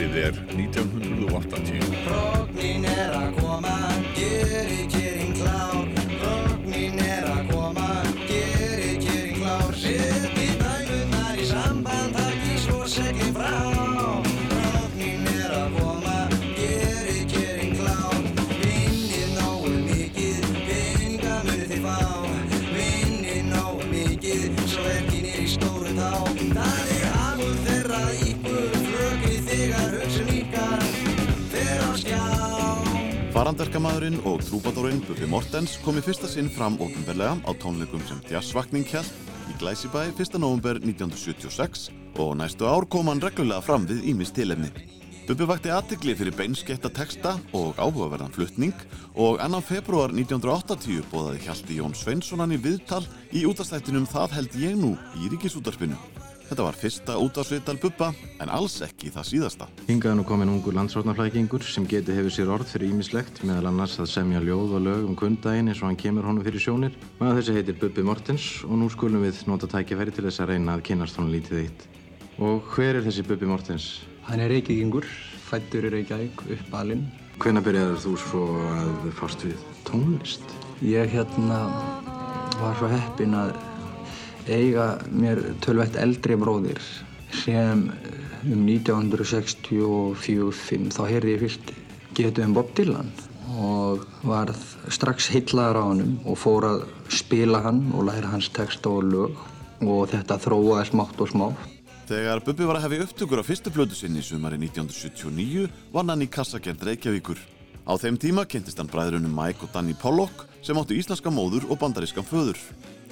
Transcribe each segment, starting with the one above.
Árið er 1980. Faranderkamaðurinn og trúbadórinn Bubi Mortens kom í fyrsta sinn fram ofinberlega á tónleikum sem jazzvakning hjælt í Glæsibæ 1. november 1976 og næstu ár kom hann reglulega fram við Ímis tilefni. Bubi vakti aðtikli fyrir beinsketta texta og áhugaverðan fluttning og annan februar 1980 bóðaði Hjalti Jón Sveinssonan í viðtal í útastættinum Það held ég nú í Ríkisútarpinu. Þetta var fyrsta útásviðtal Bubba en alls ekki það síðasta. Hingað er nú komin ungur landsrótnaflækingur sem geti hefur sér orð fyrir ímislegt meðal annars að semja ljóð og lög um kundaginn eins og hann kemur honum fyrir sjónir. Maður þessi heitir Bubbi Mortens og nú skulum við nota tækifæri til þess að reyna að kynast honum lítið eitt. Og hver er þessi Bubbi Mortens? Hann er reykvíkingur, fættur í Reykjavík, uppalinn. Hvenær byrjaður þú svo að fást við tónlist? Ég hérna var svo heppinn að eiga mér tölvægt eldri bróðir sem um 1964-5 þá heyrði ég fyrst getið um Bob Dylan og varð strax heitlaður á honum og fór að spila hann og læra hans texta og lög og þetta þróaði smátt og smátt. Þegar Bubbi var að hefja upptökur á fyrstu blödu sinni sumari 1979 vann hann í kassagerð Reykjavíkur. Á þeim tíma kynntist hann bræðrunum Mike og Danny Pollock sem áttu íslenska móður og bandarískan föður.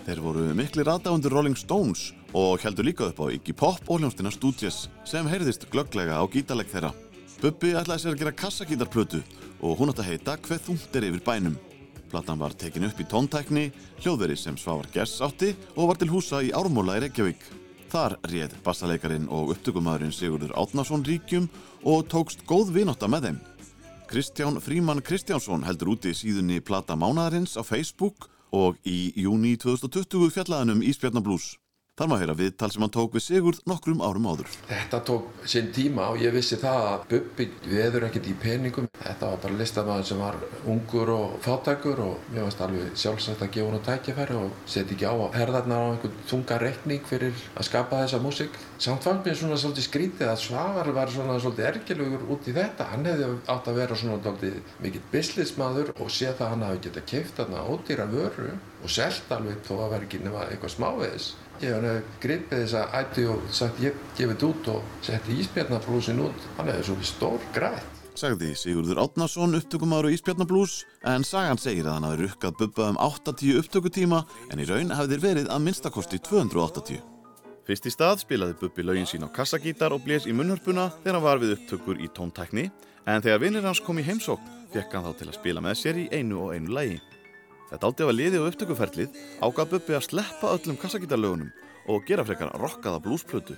Þeir voru mikli rataundur Rolling Stones og heldur líka upp á Iggy Pop og hljónstina Stooges sem heyrðist glögglega á gítalegg þeirra. Bubbi ætlaði sér að gera kassagítarplötu og hún átti að heita Hveð er yfir bænum. Platan var tekin upp í tóntækni, hljóðveri sem Svavar Gers átti og var til húsa í Ármóla í Reykjavík. Þar réð bassaleikarin og upptökumæðurinn Sigurður Átnason ríkjum og tókst góð vinátta með þeim. Kristján Fríman Kristjánsson heldur úti síðunni Plata Mánaðarins á Facebook og í júni 2020 fjallaðanum Ísbjarnablús. Þar maður heyra viðtal sem hann tók við Sigurð nokkrum árum áður. Þetta tók sinn tíma og ég vissi það að Bubbi veður ekkert í peningum. Þetta var bara listamæður sem var ungur og fátækur og mér varst alveg sjálfsagt að gefa hann tækifæri og setja ekki á að herðarnar á einhvern þunga rekning fyrir að skapa þessa músík. Samt fannst mér svona svolítið skrítið að Svavar var svona svolítið ergilugur út í þetta. Hann hefði átt að vera svona svolítið mikill businessmaður og sé það að hann hafi getað keift þarna ódýra vöru og selt alveg þó að vera ekki nema eitthvað smáveðis. Ég hef gripið þessa ætti og sagt ég gefið þetta út og setti íspjarnablúsin út. Hann hefði svolítið stór grætt. Sagði Sigurður Átnason upptökumadur á Ísbjarnablús en sagan segir að hann hafi rukkað Bubba um 80 upptökutíma en í raun hafi þeir verið að minnstakosti 280. Fyrst í stað spilaði Bubbi lögin sín á kassagítar og blés í munnhörpuna þegar hann var við upptökur í tóntækni en þegar vinnir hans kom í heimsókn fekk hann þá til að spila með sér í einu og einu lægi. Þetta átti að liði á upptökuferlið ágaf Bubbi að sleppa öllum kassagítarlögunum og gera frekar rockaða blúsplötu.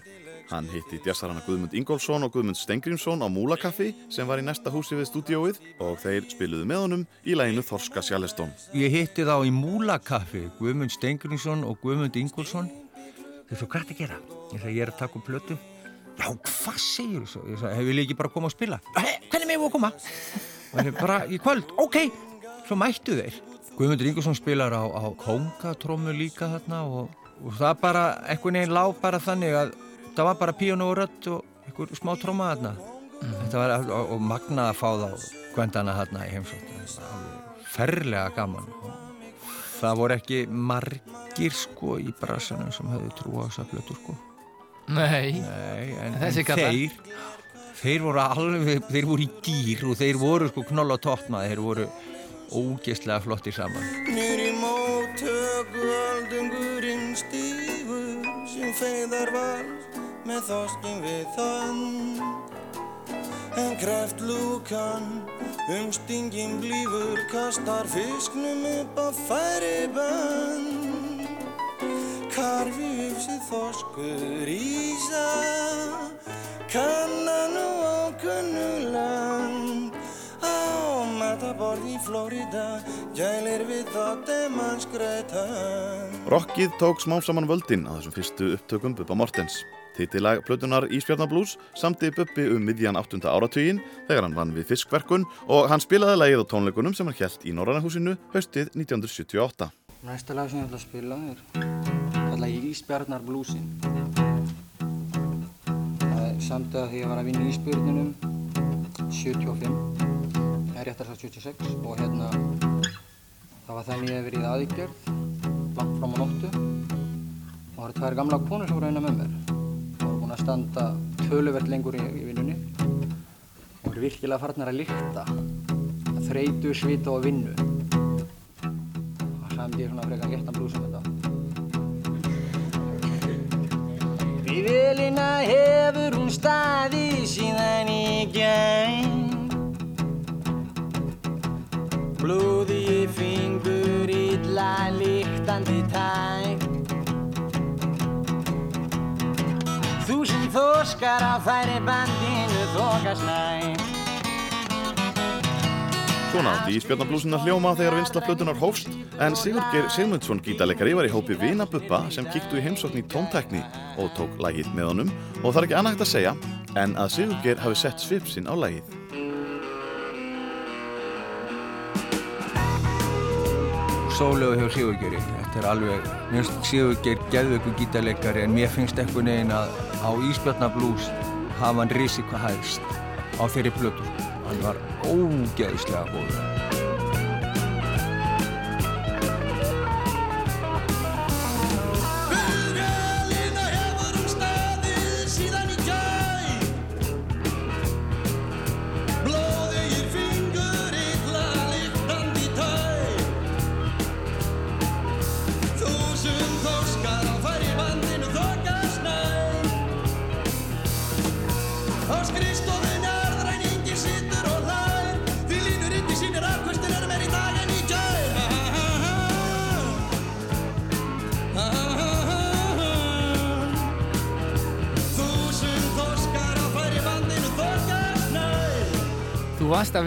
Hann hitti jazzarana Guðmund Ingólfsson og Guðmund Stengrimsson á Múlakaffi sem var í næsta húsi við stúdióið og þeir spiluðu með honum í læginu Þorska Sjálestón. Ég hitti þá í Múlakaffi, Guðmund Stengrimsson og Guðmund Ingólfsson. Þeir svo, er að gera? Ég sagði, ég er að taka upp plötu. Já, hvað segir þú svo? Ég sagði, hefur ég ekki bara komað að spila? Hei, hvernig með þú að koma? Og bara, í kvöld, ok, svo mættu þeir. Guðmundur Ingolson spilar á, á kongatrómu líka þarna og, og það bara, einhvern veginn lág bara þannig að það var bara píón og rött og einhver smá tróma þarna. Mm. Þetta var og, og magnað að fá þá kvendana þarna í heimsótt. Ferlega gaman. Það voru ekki margir sko í brasanum sem hefði trú á þessa blötu sko. Nei, Nei en, Þessi en þeir, þeir voru alveg, þeir voru í gýr og þeir voru sko knoll og toppmaði, þeir voru ógeðslega flotti saman. Nýr í móttöku öldungurinn stígur sem feiðar vald með þorskin við þann En kreftlúkan um stingin blífur kastar fisknum upp á færi bönn. Karfi uppsið þorskur ísa kannan og ákunnuland Á mataborð í Florida gælir við þáttemann skrætan Rockið tók smám saman völdin á þessum fyrstu upptökum Bubba Mortens. Titilag plötunar Ísbjarnablús samti Bubbi um miðjan 8. áratugin þegar hann vann við fiskverkun og hann spilaði lagið á tónleikunum sem hann held í Norrannahúsinu haustið 1978. Næsta lag sem ég ætla að spila er kallað Ísbjarnar blúsin. Það er samt að því ég var að vinna í Ísbjörnunum 75, eða réttar sagt 76 og hérna það var þannig að ég hef verið í aðgerð langt fram á nóttu. Og það eru tvær gamla konur sem voru að vinna með mér. Og voru búin að standa töluvert lengur í, í vinnunni. Og voru virkilega farnar að lykta að þreytu, svita og vinnu. Og samt ég svona frekar léttan blús um þetta Við velina hefur hún staði síðan í gæn Blóði í fingur illa líktandi tæk. Þúsund þoskar á færi bandinu þokast næ Svona átti Ísbjarnablúsin að hljóma þegar vinsla plötunar hófst en Sigurgeir Sigmundsson gítarleikari var í hópi Vina Bubba sem kíktu í heimsókn í tóntekni og tók lagið með honum. Og það er ekki annað hægt að segja en að Sigurgeir hafi sett svip sinn á lagið. Sólegu hjá Sigurgeri. Þetta er alveg, mér finnst Sigurger geðveiku gítarleikari en mér finnst eitthvað neginn að á Ísbjarnablús hafa hann risi hvað hægst á þeirri plötu. Hann var ógeðslega góður.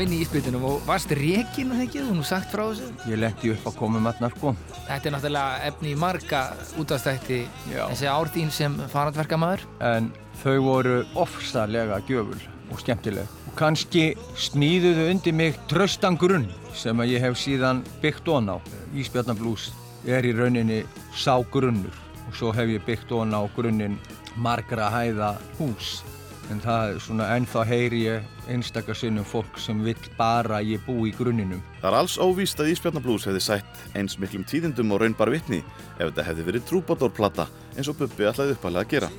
Að vinna í íspytunum og varst rekin og það þú nú sagt frá þessu. Ég lendi upp að koma atnar sko. Þetta er náttúrulega efni í marga útastætti þessi ár þín sem farandverkamaður. En þau voru ofsalega gjöful og skemmtileg. Og kannski smíðuðu undir mig tröstan grunn sem að ég hef síðan byggt on á. Ísbjarnablús er í rauninni sá grunnur og svo hef ég byggt on á grunnin margra hæða hús. En það svona ennþá heyri ég einstakar sinnum fólk sem vill bara ég bú í grunninum. Það er alls óvíst að Ísbjarnablús hefði sætt eins miklum tíðindum og raunbar vitni ef þetta hefði verið trúbadórplata eins og Bubbi ætlaði uppalega að gera.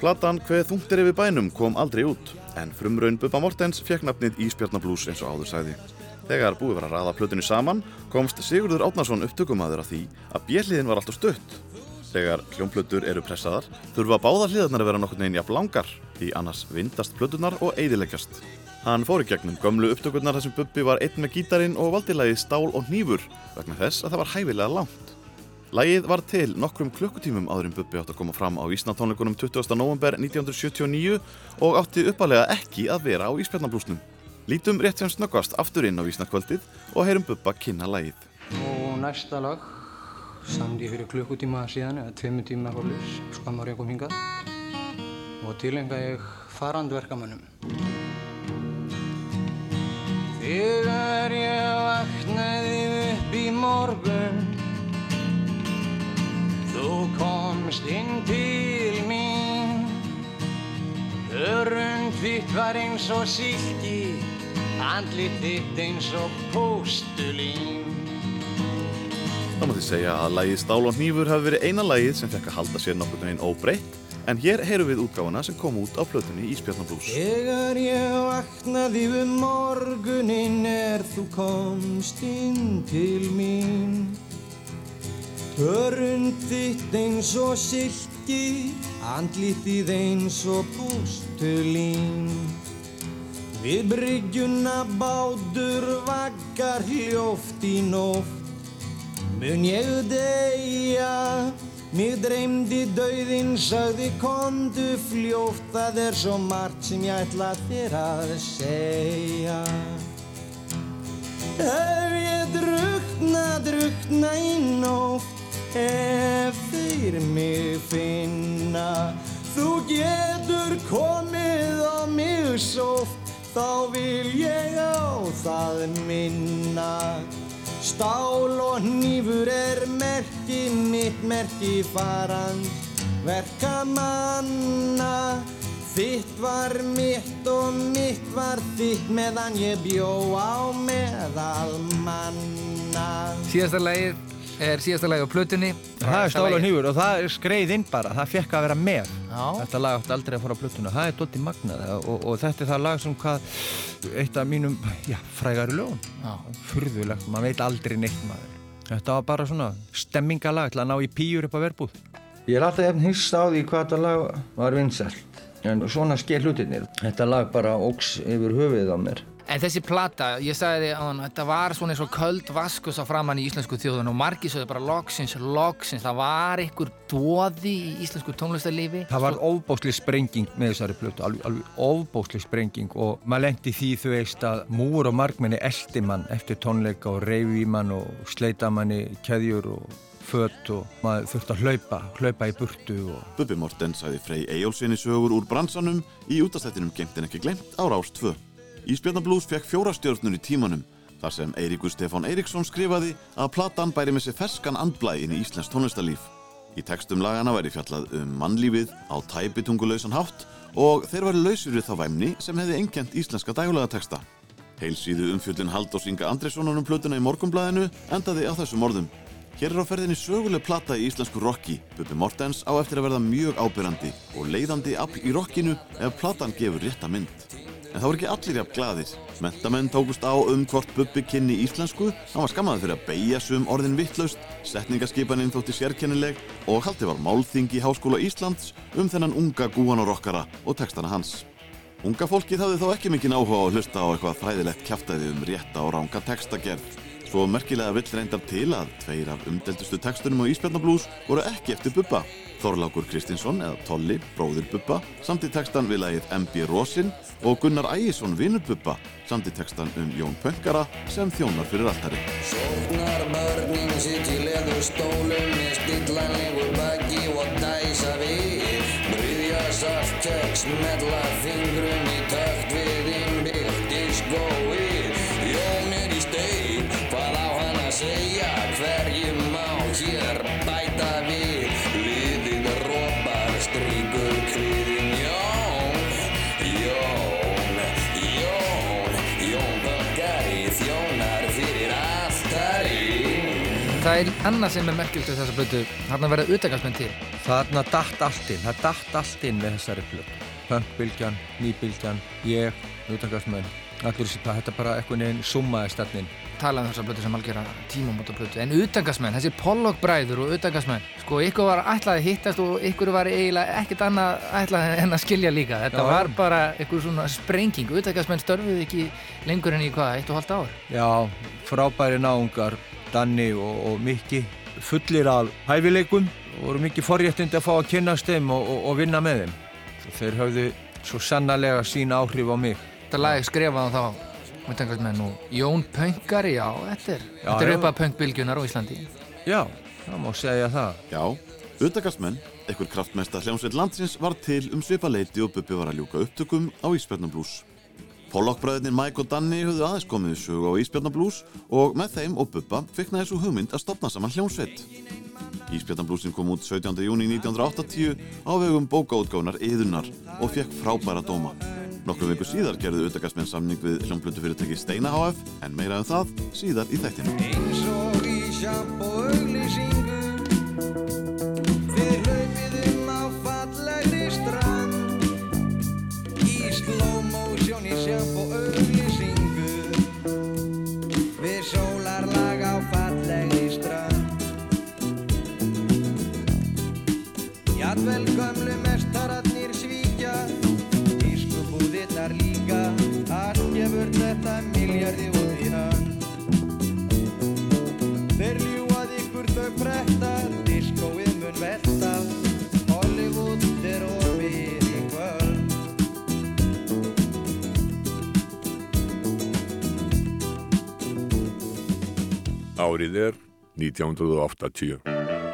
Platan Hveð þungtir yfir bænum kom aldrei út en frumraun Bubba Mortens fekk nafnið Ísbjarnablús eins og áður sagði. Þegar búið var að raða plötunni saman komst Sigurður Átnarsson upptökumadur að því að bjelliðin var alltaf stutt. Þegar hljómplötur eru pressaðar þurfa báða hliðarnar að vera nokkurn veginn jafn langar því annars vindast plöturnar og eyðileggjast. Hann fór í gegnum gömlu upptökurnar þar sem Bubbi var einn með gítarinn og valdi lagið Stál og hnífur vegna þess að það var hæfilega langt. Lagið var til nokkrum klukkutímum áður en Bubbi átti að koma fram á Ísnatónleikunum 20. november 1979 og átti uppalega ekki að vera á Ísbjarnablúsnum. Lítum rétt sem snöggvast aftur inn á Ísnakvöldið og heyrum Bubba kynna lagið. Og næsta lag samdi ég fyrir klukkutíma síðan eða tveimur tíma fórlis skammar ég kom hingað og tilenga ég farandverkamönnum. Þegar ég vaknaði upp í morgun þú komst inn til mín. Hörund þitt var eins og silki andlit þitt eins og póstulín Það mátti segja að lagið Stál og hnífur hafi verið eina lagið sem fekk að halda sér nokkurn veginn óbreytt en hér heyrum við útgáfana sem kom út á plötunni Ísbjarnablús. Þegar ég vaknaði um morgunin er þú komst inn til mín. Hörund þitt eins og silki, andlitið eins og pústulín. Við bryggjuna bátur vaggar hljóft í nótt Mun ég deyja? Mig dreymdi dauðinn, sagði kondu fljótt. Það er svo margt sem ég ætla þér að segja. Ef ég drukna, drukna í nótt Ef þeir mig finna. Þú getur komið á mig sótt Þá vil ég á það minna Stál og hnífur er merki mitt, merki farand verkamanna. Þitt var mitt og mitt var þitt meðan ég bjó á meðal manna. Síðasta lagið er síðasta lagið á plötunni. Það er stála nýfur og það er skreið inn bara, það fekk að vera með. Já. Þetta lag átti aldrei að fara á plötuna, það er doldið magnað og, og þetta er það lag sem hvað, eitt af mínum, já, frægari lögum. Já. Furðulegt, maður veit aldrei neitt maður. Þetta var bara svona stemmingalag til að ná í pýjur upp að verbúð. Ég er alltaf efn hýst á því hvað þetta lag var vinsælt. En svona sker hlutinir. Þetta lag bara óks yfir höfuðið á mér. En þessi plata, ég sagði því að þetta var svona eins og köld vaskus á framann í íslensku þjóðun og margir sögðu bara loksins, loksins, það var einhver dóði í íslensku tónlistarlífi. Það var ofbósli sprenging með þessari plötu, alveg, alveg ofbósli sprenging og maður lendi því þú veist að múur og margmenni eldi mann eftir tónleika og reyfi mann og sleita manni keðjur og fött og maður þurfti að hlaupa, hlaupa í burtu og... Bubbi Morten sagði Frey Eyjólfsinni sögur úr bransanum í útastættinum Gengt en ekki glemt á Rás 2. Ísbjörnablús fekk fjóra stjórnur í tímanum þar sem Eiríkur Stefán Eiríksson skrifaði að platan bæri með sér ferskan andblæ inn í Íslands tónlistarlíf. Í textum lagana væri fjallað um mannlífið á tæpitungulausan hátt og þeir væri lausur við þá væmni sem hefði enkjent íslenska dægulega texta. Heilsíðu umfjöldin Halldórs Inga Andréssonar um plötuna í morgumblæðinu endaði á þessum orðum. Hér er á ferðinni söguleg plata í íslensku rocki. Bubbi Mortens á eftir að verða mjög ábyrrandi og leiðandi afl í rockinu ef platan gefur rétta mynd. En það voru ekki allir jafn gladir. Mentamenn tókust á um hvort Bubbi kynni íslensku, hann var skammaður fyrir að beigja sum orðin vittlaust, setningaskipaninn þótti sérkennileg og haldi var málþing í Háskóla Íslands um þennan unga gúan og rockara og textana hans. Unga fólkið hafði þá ekki mikinn áhuga á að hlusta á eitthvað fræðilegt kjaftaði um rétta og ránga textagerð. Svo merkilega vill reyndar til að tveir af umdeldustu textunum á Ísbjarnablús voru ekki eftir Bubba. Þorlákur Kristinsson eða Tolli, bróðir Bubba, samt í textan við lagið MB Rosin og Gunnar Ægjesson, vinnur Bubba, samt í textan um Jón Pönkara sem þjónar fyrir alltari. Sóknar börnin sitt í leður stólum með stillanlegur baki og dæsa við Bryðja saltkeks, mella fingrum í takt við Það er annað sem er merkjöld við þessa blötu, þarna verða utækastmenn til. Þarna datt allt inn, það datt allt inn með þessari plötu. Punkbylgjan, nýbylgjan, ég, utangarsmenn, allir þessi, þetta er bara einhvern veginn summaði stefnin. Tala um þessa blötu sem algjör tímamóta blötu. En utækastmenn, þessi Pollock-bræður og utækastmenn, sko, ykkur var ætlaði að hittast og ykkur var eiginlega ekkert annað ætlaði en að skilja líka. Þetta Já. var bara einhver svona sprenging. Utækastmenn störfuðu ekki lengur enn í hvað, eitt og halvt ár. Já, frábæri náungar, Danni og, og Mikki, fullir af hæfileikum og voru mikið forréttindi að fá að kynnast þeim og, og, og vinna með þeim. Og þeir höfðu svo sannarlega sín áhrif á mig. Þetta lag skrifaði þá utækastmenn og Jón Pönkari, já, þetta er, Já, þetta er upp að Pönkbylgjunar á Íslandi. Já, það má segja það. Já, utakastmenn, einhver kraftmesta hljómsveit landsins var til um svipa leiti og Bubbi var að ljúka upptökum á Ísbjarnablús. Pollockbræðinir Mike og Danni höfðu aðeins komið í sögu á Ísbjarnablús og með þeim og Bubba fiknaði svo hugmynd að stopna saman hljómsveit. Ísbjarnablúsin kom út 17. júni 1980 á vegum bókaútgáfnar Eðunar og fekk frábæra dóma. Nokkru viku síðar gerðu utakastmenn samning við hljómblötu fyrirtæki Steina HF en meira um það síðar í þættinu. Jadvel gömlu mestararnir svíkja Ískubúðirnar líka. Að einhvern þetta miljardi út í hönd Þeir ljúað ykkur þau prettar, diskóið mun velta. Hollywood er ofið í kvöld. Árið er 1980.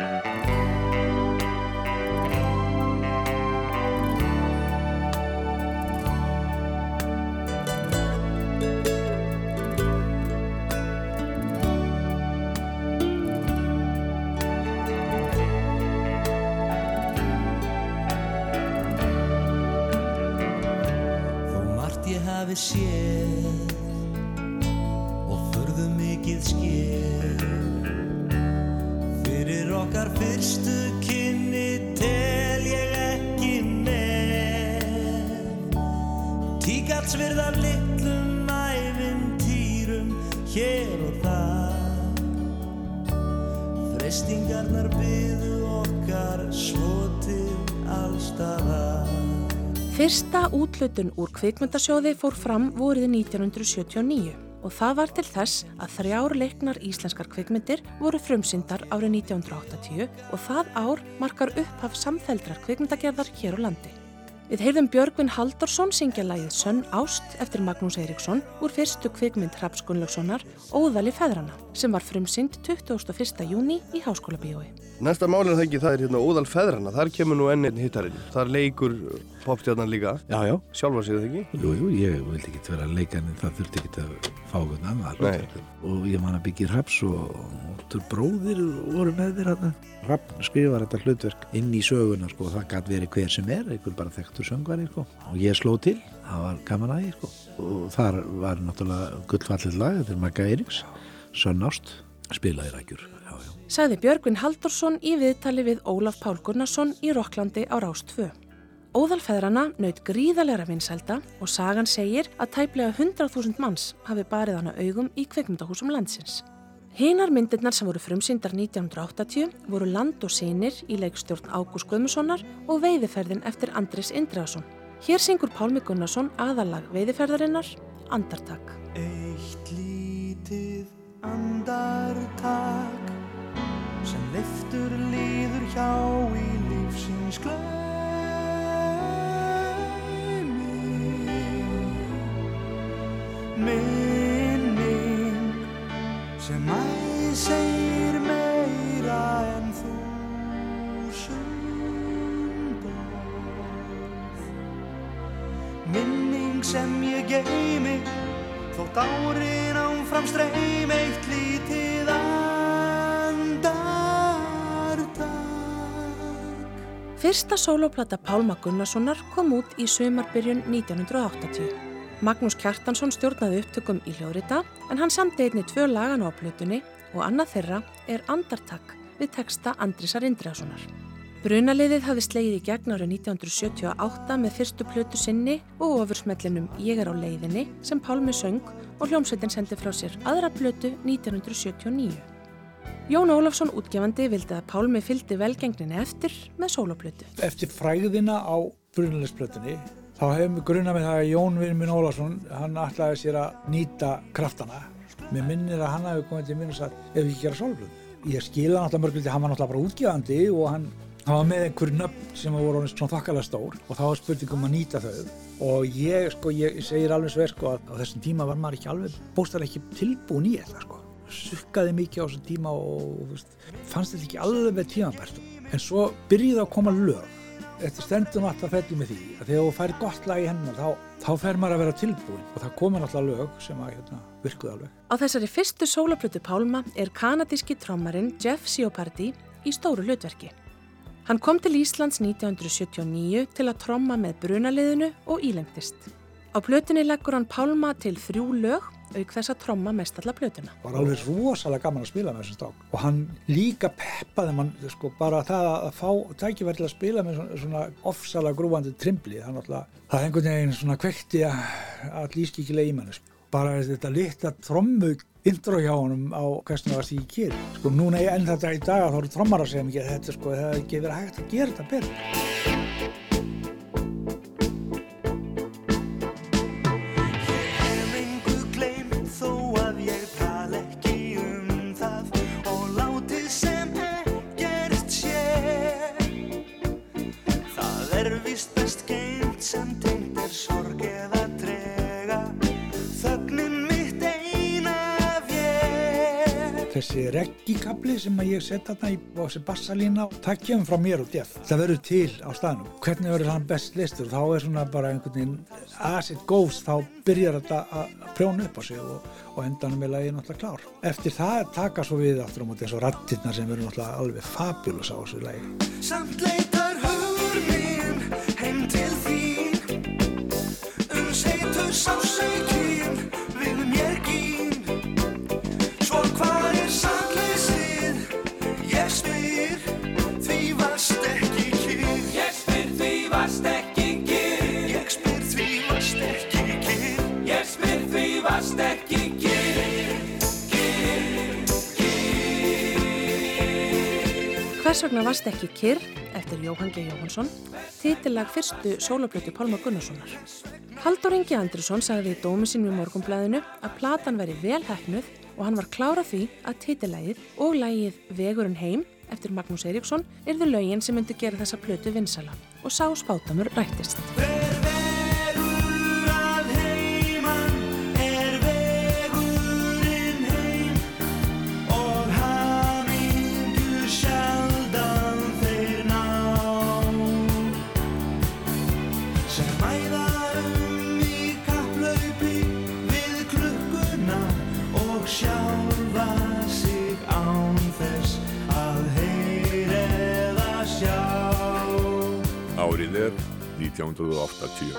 margt Fyrsta útlutun úr kvikmyndasjóði fór fram vorið 1979 og það var til þess að þrjár leiknar íslenskar kvikmyndir voru frumsyndar árið 1980 og það ár markar upphaf samfeldrar kvikmyndagerðar hér á landi. Við heyrðum Björgvin Haldorsson syngja lægið Sönn Ást eftir Magnús Eiríksson úr fyrstu kvikmynd Hrafs Gunnlaugssonar Óðali feðrana sem var frumsynd 21. júni í Háskóla bíói. Næsta málinn það ekki, það er hérna Óðal Feðrana, þar kemur nú enn einn hittarinn. Þar leikur popstjarnan líka. Já, já. Sjálfa sig það ekki? Jú, jú, ég vildi ekki vera leikan en það þurfti ekki að fá hvernig annar. Nei. Og ég man að byggja Raps og Óttur bróðir voru með þér hann. Rapp skrifar þetta hlutverk inn í söguna, sko, það gæti verið hver sem er, einhver bara þekktur söngvari, sko. Og ég sló til, það var gaman aðeins, sko. Og þar var náttúrulega gullfallið lag, þetta er Magga Eiríks, Sönn Ást, spilaði rækjur. Sagði Björgvin Haldorsson í viðtali við Ólaf Pál Gunnarsson í Rokklandi á Rás 2. Óðalfeðrana naut gríðalegra vinsælda og sagan segir að tæplega 100.000 manns hafi barið hana augum í kveikmyndahúsum landsins. Hinar myndirnar sem voru frumsýndar 1980 voru Land og sinir í leikstjórn Ágúst Guðmussonar og Veiðiferðin eftir Andris Indriðarsson. Hér syngur Pálmi Gunnarsson aðalag Veiðiferðarinnar, Andartak. Eitt lítið andartak sem liftur líður hjá í lífsins glömi minning sem æsir meira en þúsund orð. Minning sem ég geymi þótt árin áfram streym eitt lítið andartak Fyrsta sólóplata Pálma Gunnarssonar kom út í sömarbyrjun 1980. Magnús Kjartansson stjórnaði upptökum í hljóðrita en hann samti einni tvö lagana á plötunni og annað þeirra er Andartak við texta Andrisar Indriðarssonar. Brunaliðið hafði slegið í gegn árið 1978 með fyrstu plötu sinni og ofursmellinum Ég er á leiðinni sem Pálmi söng og hljómsveitin sendi frá sér aðra plötu 1979. Jón Ólafsson útgefandi vildi að Pálmi fylgdi velgengninni eftir með sóloplötu. Eftir fræðina á brunalisplötunni þá hefum við grunna með það að Jón Vinn minn Ólafsson, hann ætlaði sér að nýta kraftana. Mér minnir að hann hafi komið til minn og sagt, ef við ekki gera sóloplötu. Ég skila náttúrulega mörgulti, hann var náttúrulega bara útgefandi og hann, hann var með einhver nöfn sem voru svona þakkalega stór og þá var spurningum að nýta þau. Og ég, sko, ég segir alveg svo sko að á þessum tíma var maður ekki alveg, bóstar ekki tilbúin í þetta, sko. Sukkaði mikið á þessum tíma og veist, fannst þetta ekki alveg tímanbært en svo byrjiði að koma lög. Þetta stendum alltaf fellið með því að þegar þú færi gott lag í hennar þá, þá fer maður að vera tilbúin og það komið alltaf lög sem að hérna, virkuði alveg. Á þessari fyrstu sólaplötu Pálma er kanadíski trommarinn Jeff Siopardi í stóru hlutverki. Hann kom til Íslands 1979 til að tromma með brunaliðinu og ílengtist. Á plötunni leggur hann Pálma til þrjú lög auk þess að tromma mest alla plötuna. var alveg rosalega gaman að spila með þessum sták og hann líka peppaði mann sko, bara það að fá tækifæri til að spila með svona, svona ofsalega grúandi trimbli það, náttúrulega- það er einhvern veginn svona kvekti að, að lískikilega í manni sko. bara þetta litla trommu intro hjá honum á hversna það var því ég gerir sko núna ég enn þetta í dag þá eru trommar að segja mikið þetta sko það hefði ekki verið hægt að gera þetta betur reggikabli sem ég set þarna í og þessi bassalína, það kemur frá mér og def. Það verður til á staðnum. Hvernig verður hann best listur? Þá er svona bara einhvern veginn as it goes, þá byrjar þetta að prjóna upp á sig og, og endanum er lagið náttúrulega klár. Eftir það taka svo við aftur á móti eins og rattirna sem verður náttúrulega alveg fabulous á þessu lagi. Samt leitar hugur minn heim til þín Uns heitur sásaukin við Hvers vegna varst ekki kyrr eftir Jóhann G. Jóhansson, titillag fyrstu sólablötu Pálma Gunnarssonar. Haldur Ingi Andrusson sagði í dómi sínum í morgunblæðinu að platan veri vel hefnuð og hann var klára því að titillagið og lagið Vegurinn heim eftir Magnús Eiríksson yrðu lögin sem myndi gera þessa plötu vinsala og sá spátamur rættist. Sjálfa sig án þess að heyr eða sjá Árið er 1980.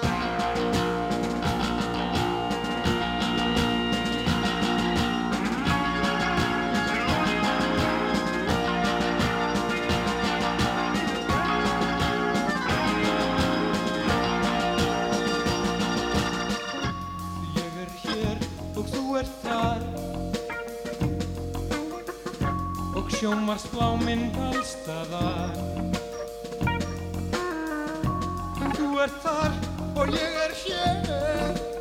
Ég minn allstaðar Þú ert þar og ég er hér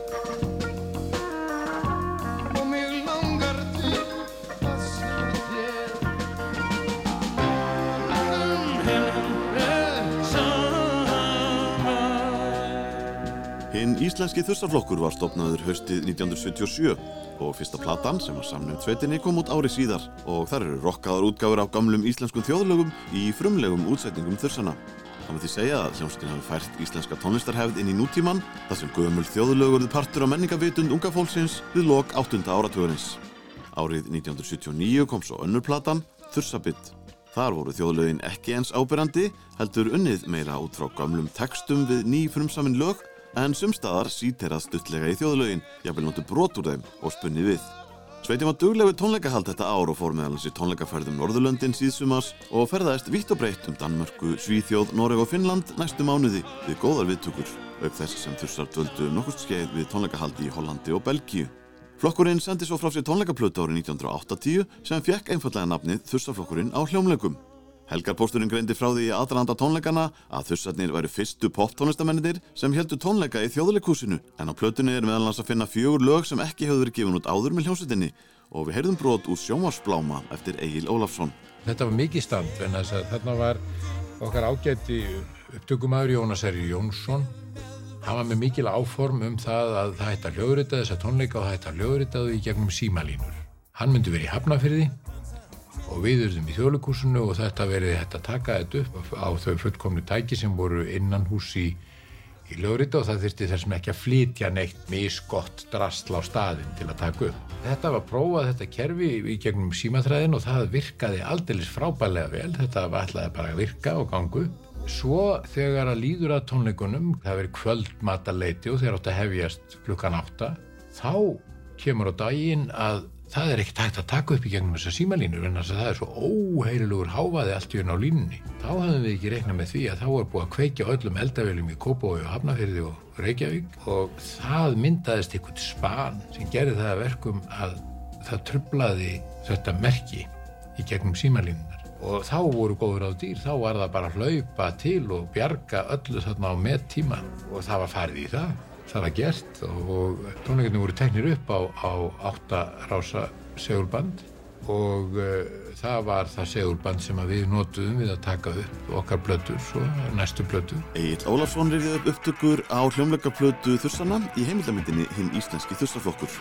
Hinn íslenski þursaflokkur var stopnaður haustið 1977 og fyrsta platan sem var samnum tveitinni kom út ári síðar og þar eru rokkaðar útgáfur af gamlum íslenskum þjóðlögum í frumlegum útsetningum þursana. Það má því segja að hljómsveitin hafi fært íslenska tónlistarhefð inn í nútíman þar sem gömul þjóðlögurðu partur á menningavitund unga fólksins við lok 8. áratugurins. Árið 1979 kom svo önnur platan, Þursabitt. Þar voru þjóðlögin ekki eins ábyrrandi, heldur unnið meira út frá gamlum textum við ný frumsamin lög en sumstaðar síterað stuttlega í þjóðlögin, jafnvel notu brot úr þeim og spunni við. Sveitin var duglegu tónleikahald þetta ár og fór meðal hans í tónleikaferðum Norðurlöndin síðsumas og ferðaðist vítt og breytt um Danmörku, Svíþjóð, Noreg og Finnland næstu mánuði við góðar viðtökur, auk þess sem þursar döldu nokkurt skeið við tónleikahaldi í Hollandi og Belgíu. Flokkurinn sendi svo frá sér tónleikaplötu árið 1980 sem fekk einfallega nafnið Þursaflokkurinn á hljómleikum. Helgarpósturinn greindi frá því í aðranda tónleikana að þursarnir væru fyrstu poptónlistamennir sem heldu tónleika í þjóðleikúsinu en á plötunni er meðal annars að finna fjögur lög sem ekki hefur verið gefin út áður með hljómsveitinni og við heyrðum brot úr sjómarsbláma eftir Egil Ólafsson. Þetta var mikið stand en þarna var okkar ágæti upptökumæður Jónas Eri Jónsson hann var með mikil áform um það að það hætti að hljóðrita þessa tónleika og það hætti að hljóðrita þau í gegnum símalínur. Hann myndi verið í Hafnafyrði og við urðum í þjóðleikúsinu og þetta verið hægt að taka þetta upp á þau fullkomnu tæki sem voru innan hús í, í hljóðrita og það þurfti þessum ekki að flytja neitt misgott drastl á staðin til að taka upp. Þetta var prófað þetta kerfi í gegnum símaþræðin og það virkaði aldeilis frábælega vel, þetta var alltaf bara að virka og gangu. Svo þegar að líður að tónleikunum, það verið kvöldmataleiti og þegar átt að hefjast klukkan átta, þá kemur á daginn að það er ekkert hægt að taka upp í gegnum þessa símalínur en það er svo óheirilugur háfaði allt í unna á línunni. Þá hefðum við ekki reiknað með því að þá er búið að kveikja öllum eldaveljum í Kópói og Hafnafyrði og Reykjavík og það myndaðist einhvern span sem gerði það að verkum að það trublaði þetta merki í gegnum símalínunar og þá voru góður á dýr, þá var það bara að hlaupa til og bjarga öllu þarna á með tíma og það var farið í það það var gert og tónleikarnir voru teknir upp á, á átta rása segulband og uh, það var það segulband sem við notuðum við að taka upp okkar blötur svo næstu blötur. Egil Ólafsson reyðið upp upptökur á hljómleikaplötu Þursana í heimildamindinni hinn íslenski Þursaflokkur.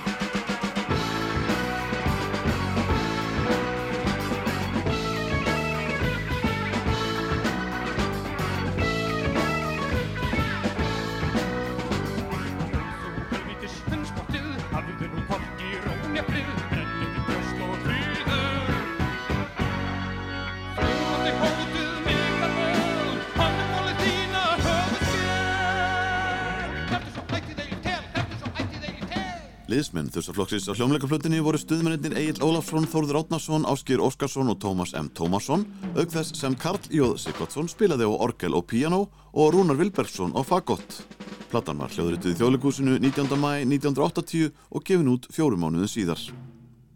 Þursaflokksins á hljómleikaflutinni voru stuðmennir Egil Ólafsson, Þórður Átnarsson, Áskir Óskarsson og Tómas M. Tómasson, auk þess sem Karl Jóð Sigvardsson spilaði á orgel og piano og Rúnar Vilbergsson á fagott. Platan var hljóðrituð í þjóðleikúsinu 19. mæ 1980 og gefin út fjórum mánuðu síðar.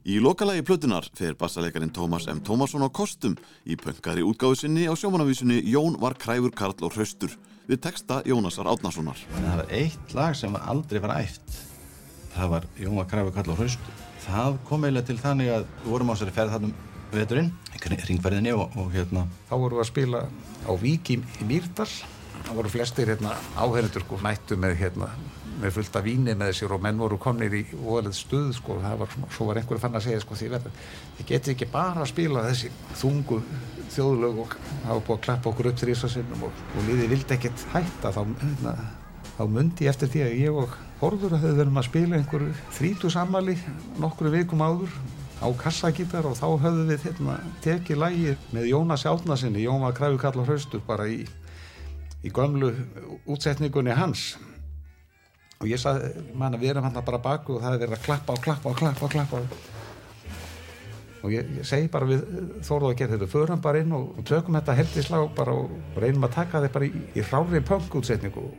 Í lokalagi plötunar fer bassalegarin Tómas M. Tómasson á kostum í pöngari útgáðu sinni á sjómanavísunni Jón var kræfur Karl og hraustur við texta Jónasar Átnarssonar. Það var eitt lag sem aldrei var æft. Það var Jón var kræfur Karl og hraustur. Það kom eiginlega til þannig að við vorum á þessari ferð þarna um veturinn, ringferðinni og, og hérna. Þá vorum við að spila á Vík í, í Mýrdal. Það voru flestir hérna, áherindur sko, mættu með hérna, með fullt af víni með sér og menn voru komnir í óalið stuð sko, var svo var einhverju fann að segja sko, þið getið ekki bara að spila þessi þungu þjóðlög og hafa búið að klappa okkur upp þrýsasinnum og, og liðið vildi ekkert hætta þá, hérna, þá mundi eftir því að ég og Horður að þau verðum að spila einhverju þrítu sammali nokkru vikum áður á kassagítar og þá höfðu við hérna, tekið lægi með Jónas Átnarsinni, Jón var kræfi kall og hraustur bara í, í gömlu útsetningunni hans. Og ég sagði, manna við erum hann bara baku og það er verið að klappa og klappa og klappa og klappa. Og ég, ég segi bara við Þórðu að gera þetta, förum bara inn og, tökum þetta heldislag bara og, reynum að taka þetta bara í, í hrári punk útsetningu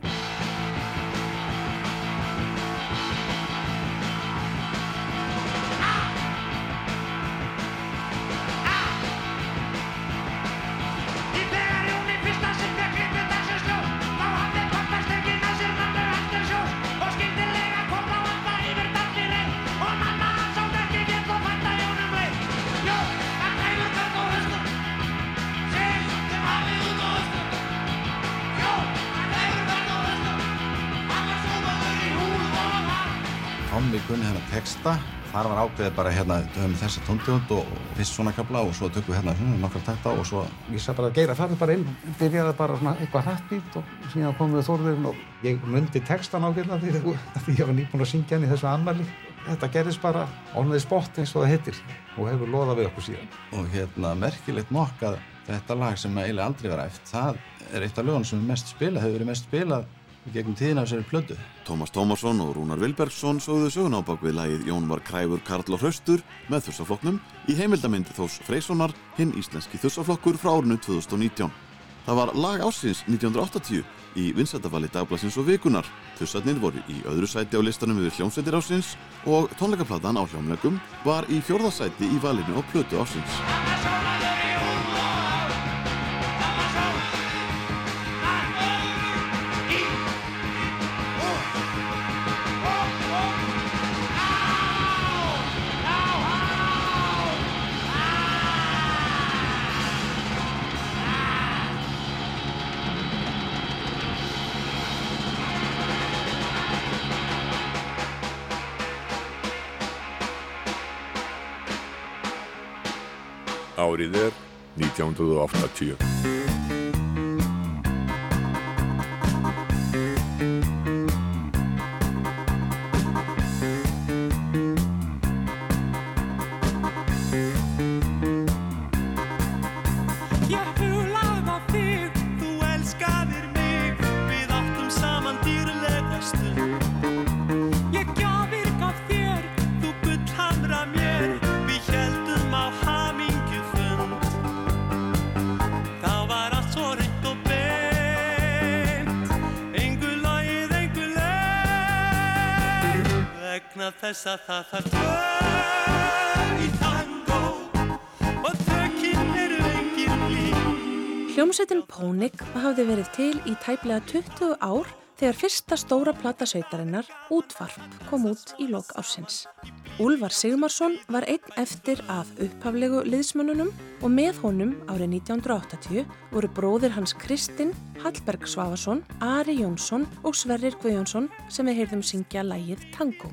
ákveðið bara hérna um þessa tóntegund og fyrst svona kabla og svo tökum við hérna svona nokkar takta og svo Ég sagði bara að Geira farið bara inn, byrjaði bara svona eitthvað hrattbít og síðan komum við Þórðurinn og ég myndi textan ákveðna því, því ég var nýbúin að syngja hann í þessu anmæli. Þetta gerðist bara on the spot eins og það hittir og hefur loðað við okkur síðan. og hérna merkilegt nokk að þetta lag sem eiginlega aldrei var æft það er eitt af lögunum sem er mest spilað hefur verið mest spilað í gegnum tíðina þessari plödu Tómas Tómasson og Rúnar Vilbergsson sögðu sögun á bak við lagið Jón var kræfur Karl og hraustur með þursaflokknum í heimildamindi Þós Freyssonar, hinn íslenski þursaflokkur frá árinu 2019. Það var lag ásins 1980 í vinsættafali dagblassins og vikunar. Þursarnir voru í öðru sæti á listanum yfir hljómsveitir ásins og tónleikaplatan á hljómlegum var í fjórðasæti í valinu á plötu ásins. Árið er 1980. þess að það þarf tvö í tango Og tökinn eru engin líf Hljómsveitin Pónik hafði verið til í tæplega 20 ár þegar fyrsta stóra plata sveitarinnar, Útvarp, kom út í lok ársins. Úlfar Sigmarsson var einn eftir af upphaflegu liðsmönnunum og með honum árið 1980 voru bróðir hans Kristinn, Hallberg Svavarsson, Ari Jónsson og Sverrir Guðjónsson sem við heyrðum syngja lægið Tango.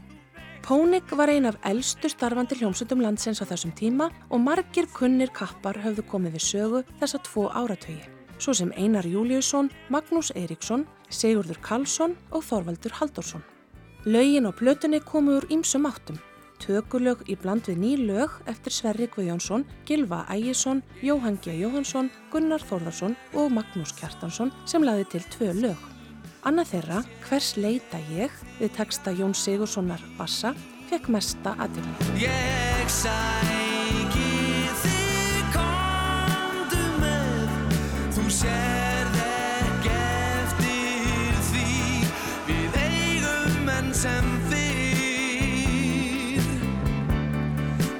Pónik var ein af eldstu starfandi hljómsveitum landsins á þessum tíma og margir kunnir kappar höfðu komið við sögu þessa tvo áratögi. Svo sem Einar Júliusson, Magnús Eiríksson, Sigurður Karlsson og Þorvaldur Halldórsson. Lögin á plötunni komu úr ýmsum áttum. Tökulög í bland við ný lög eftir Sverri Guðjónsson, Gilva Ægisson, Jóhann G. Jóhansson, Gunnar Þórðarsson og Magnús Kjartansson sem laði til tvö lög. Annað þeirra, Hvers leita ég, við texta Jón Sigurssonar Bassa, fekk mesta aðdegli. Ég sæki þig komdu með. Þú sérð ekki eftir því. Við eigum enn sem fyrr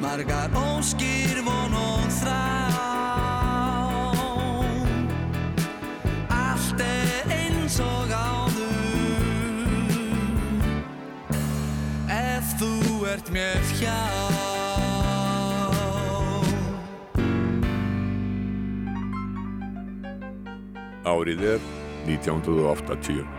Margar óskir von og þrá. Allt er eins og áður ert mér hjá Árið er 1980.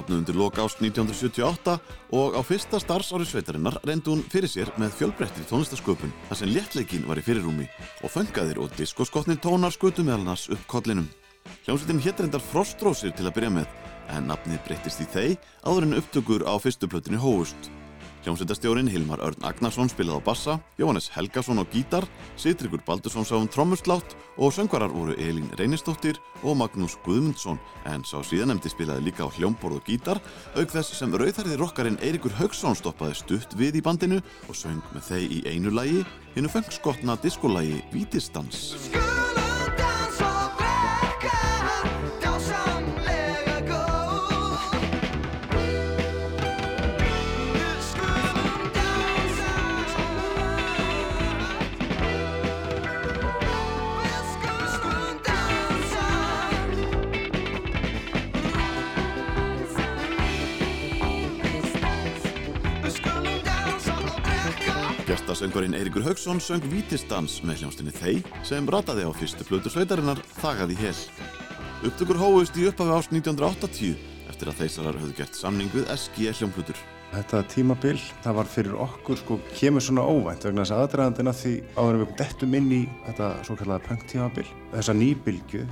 Stopnuð undir loka ást 1978 og á fyrsta starfsári sveitarinnar reyndi hún fyrir sér með fjölbreyttri tónlistasköpun þar sem léttleikin var í fyrirrúmi og föngaðir og diskoskotnin tónar skutu meðal annars upp kollinum. Hljómsveitin hétt reyndar Frostrósir til að byrja með en nafnið breyttist í þeir áður en upptökur á fyrstu plötunni hófust. Hljómsveitastjórin Hilmar Örn Agnarsson spilaði á bassa, Jóhannes Helgason á gítar, Sitrikur Baldursson sá um trommuslátt og söngvarar voru Elín Reynistóttir og Magnús Guðmundsson en sá síðanemdi spilaði líka á hljómborð og gítar auk þess sem rauðhærði rockarinn Eiríkur Haugsson stoppaði stutt við í bandinu og söng með þeir í einu lagi, hinnu fengskotna diskolagi Vítistans. Gestasöngvarinn Eiríkur Haugsson söng Vítistans með hljómsdynni Þey sem rataði á fyrstu plötu sveitarinnar Þagaði hel. Upptökur hófust í upphafi ást 1980 eftir að þeisarar höfðu gert samning við SG hljómplutur. Þetta tímabil, það var fyrir okkur sko, kemur svona óvænt vegna þess að aðdraðandina því áður við dettum inn í þetta svo kallaða punk tímabil, þessa nýbylgu,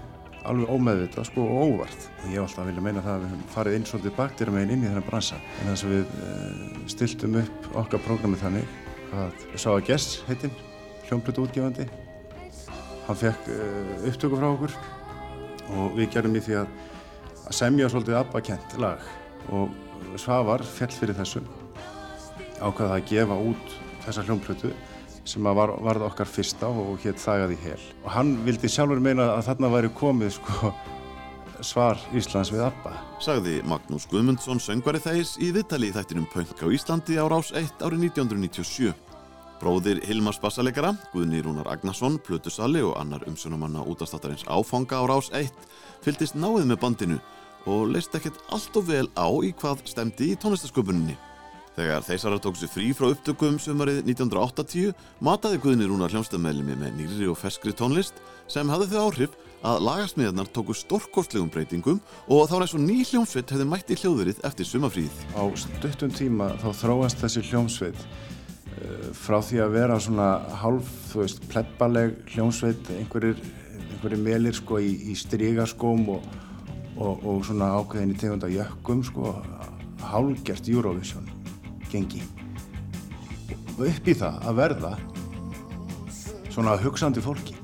alveg ómeðvitað sko óvart. Og ég alltaf vilja meina það að við höfum farið inn svolítið baktir meginn inn í þennan bransa. En þess að við uh, stiltum upp okkar prógrami þannig sá að Gess heitinn, hljómplutu útgefandi, hann fekk uh, upptöku frá okkur og við gerum í því að, að semja svolítið abbakent lag. Og Svavar fjall fyrir þessu ákvaða að gefa út þessa hljómplötu sem var, varð okkar fyrsta og hétt Þagaði hel. Og hann vildi sjálfur meina að þarna væri komið sko svar Íslands við ABBA Sagði Magnús Guðmundsson söngvari þeis í viðtali í þættinum Punk á Íslandi á Rás 1 árið 1997 Bróðir Hilmars bassalegara, Guðni Rúnar Agnarsson, Plutusali og annar umsjónumanna útastáttarins áfanga á Rás 1 fylgdist náið með bandinu og leist ekkert allt og vel á í hvað stemdi í tónlistasköpuninni. Þegar þeisarar tók sér frí frá upptökum sumarið 1980 mataði Guðni Rúnar hljómsdæðmeðlimi með nýri og feskri tónlist sem hafði þau áhrif að lagasmiðarnar tóku stórkostlegum breytingum og þá eins og ný hljómsveit hefði mætt í hljóðurinn eftir sumafríð. Á stuttum tíma þá þróast þessi hljómsveit uh, frá því að vera svona hálf, þú veist, plebbaleg hljómsveit, einhverjir, einhverjir melir sko í, í strygaskóm og og, og svona ákveðin í tegunda jökkum sko, hálgert Eurovision gengi og upp í það að verða svona hugsandi fólki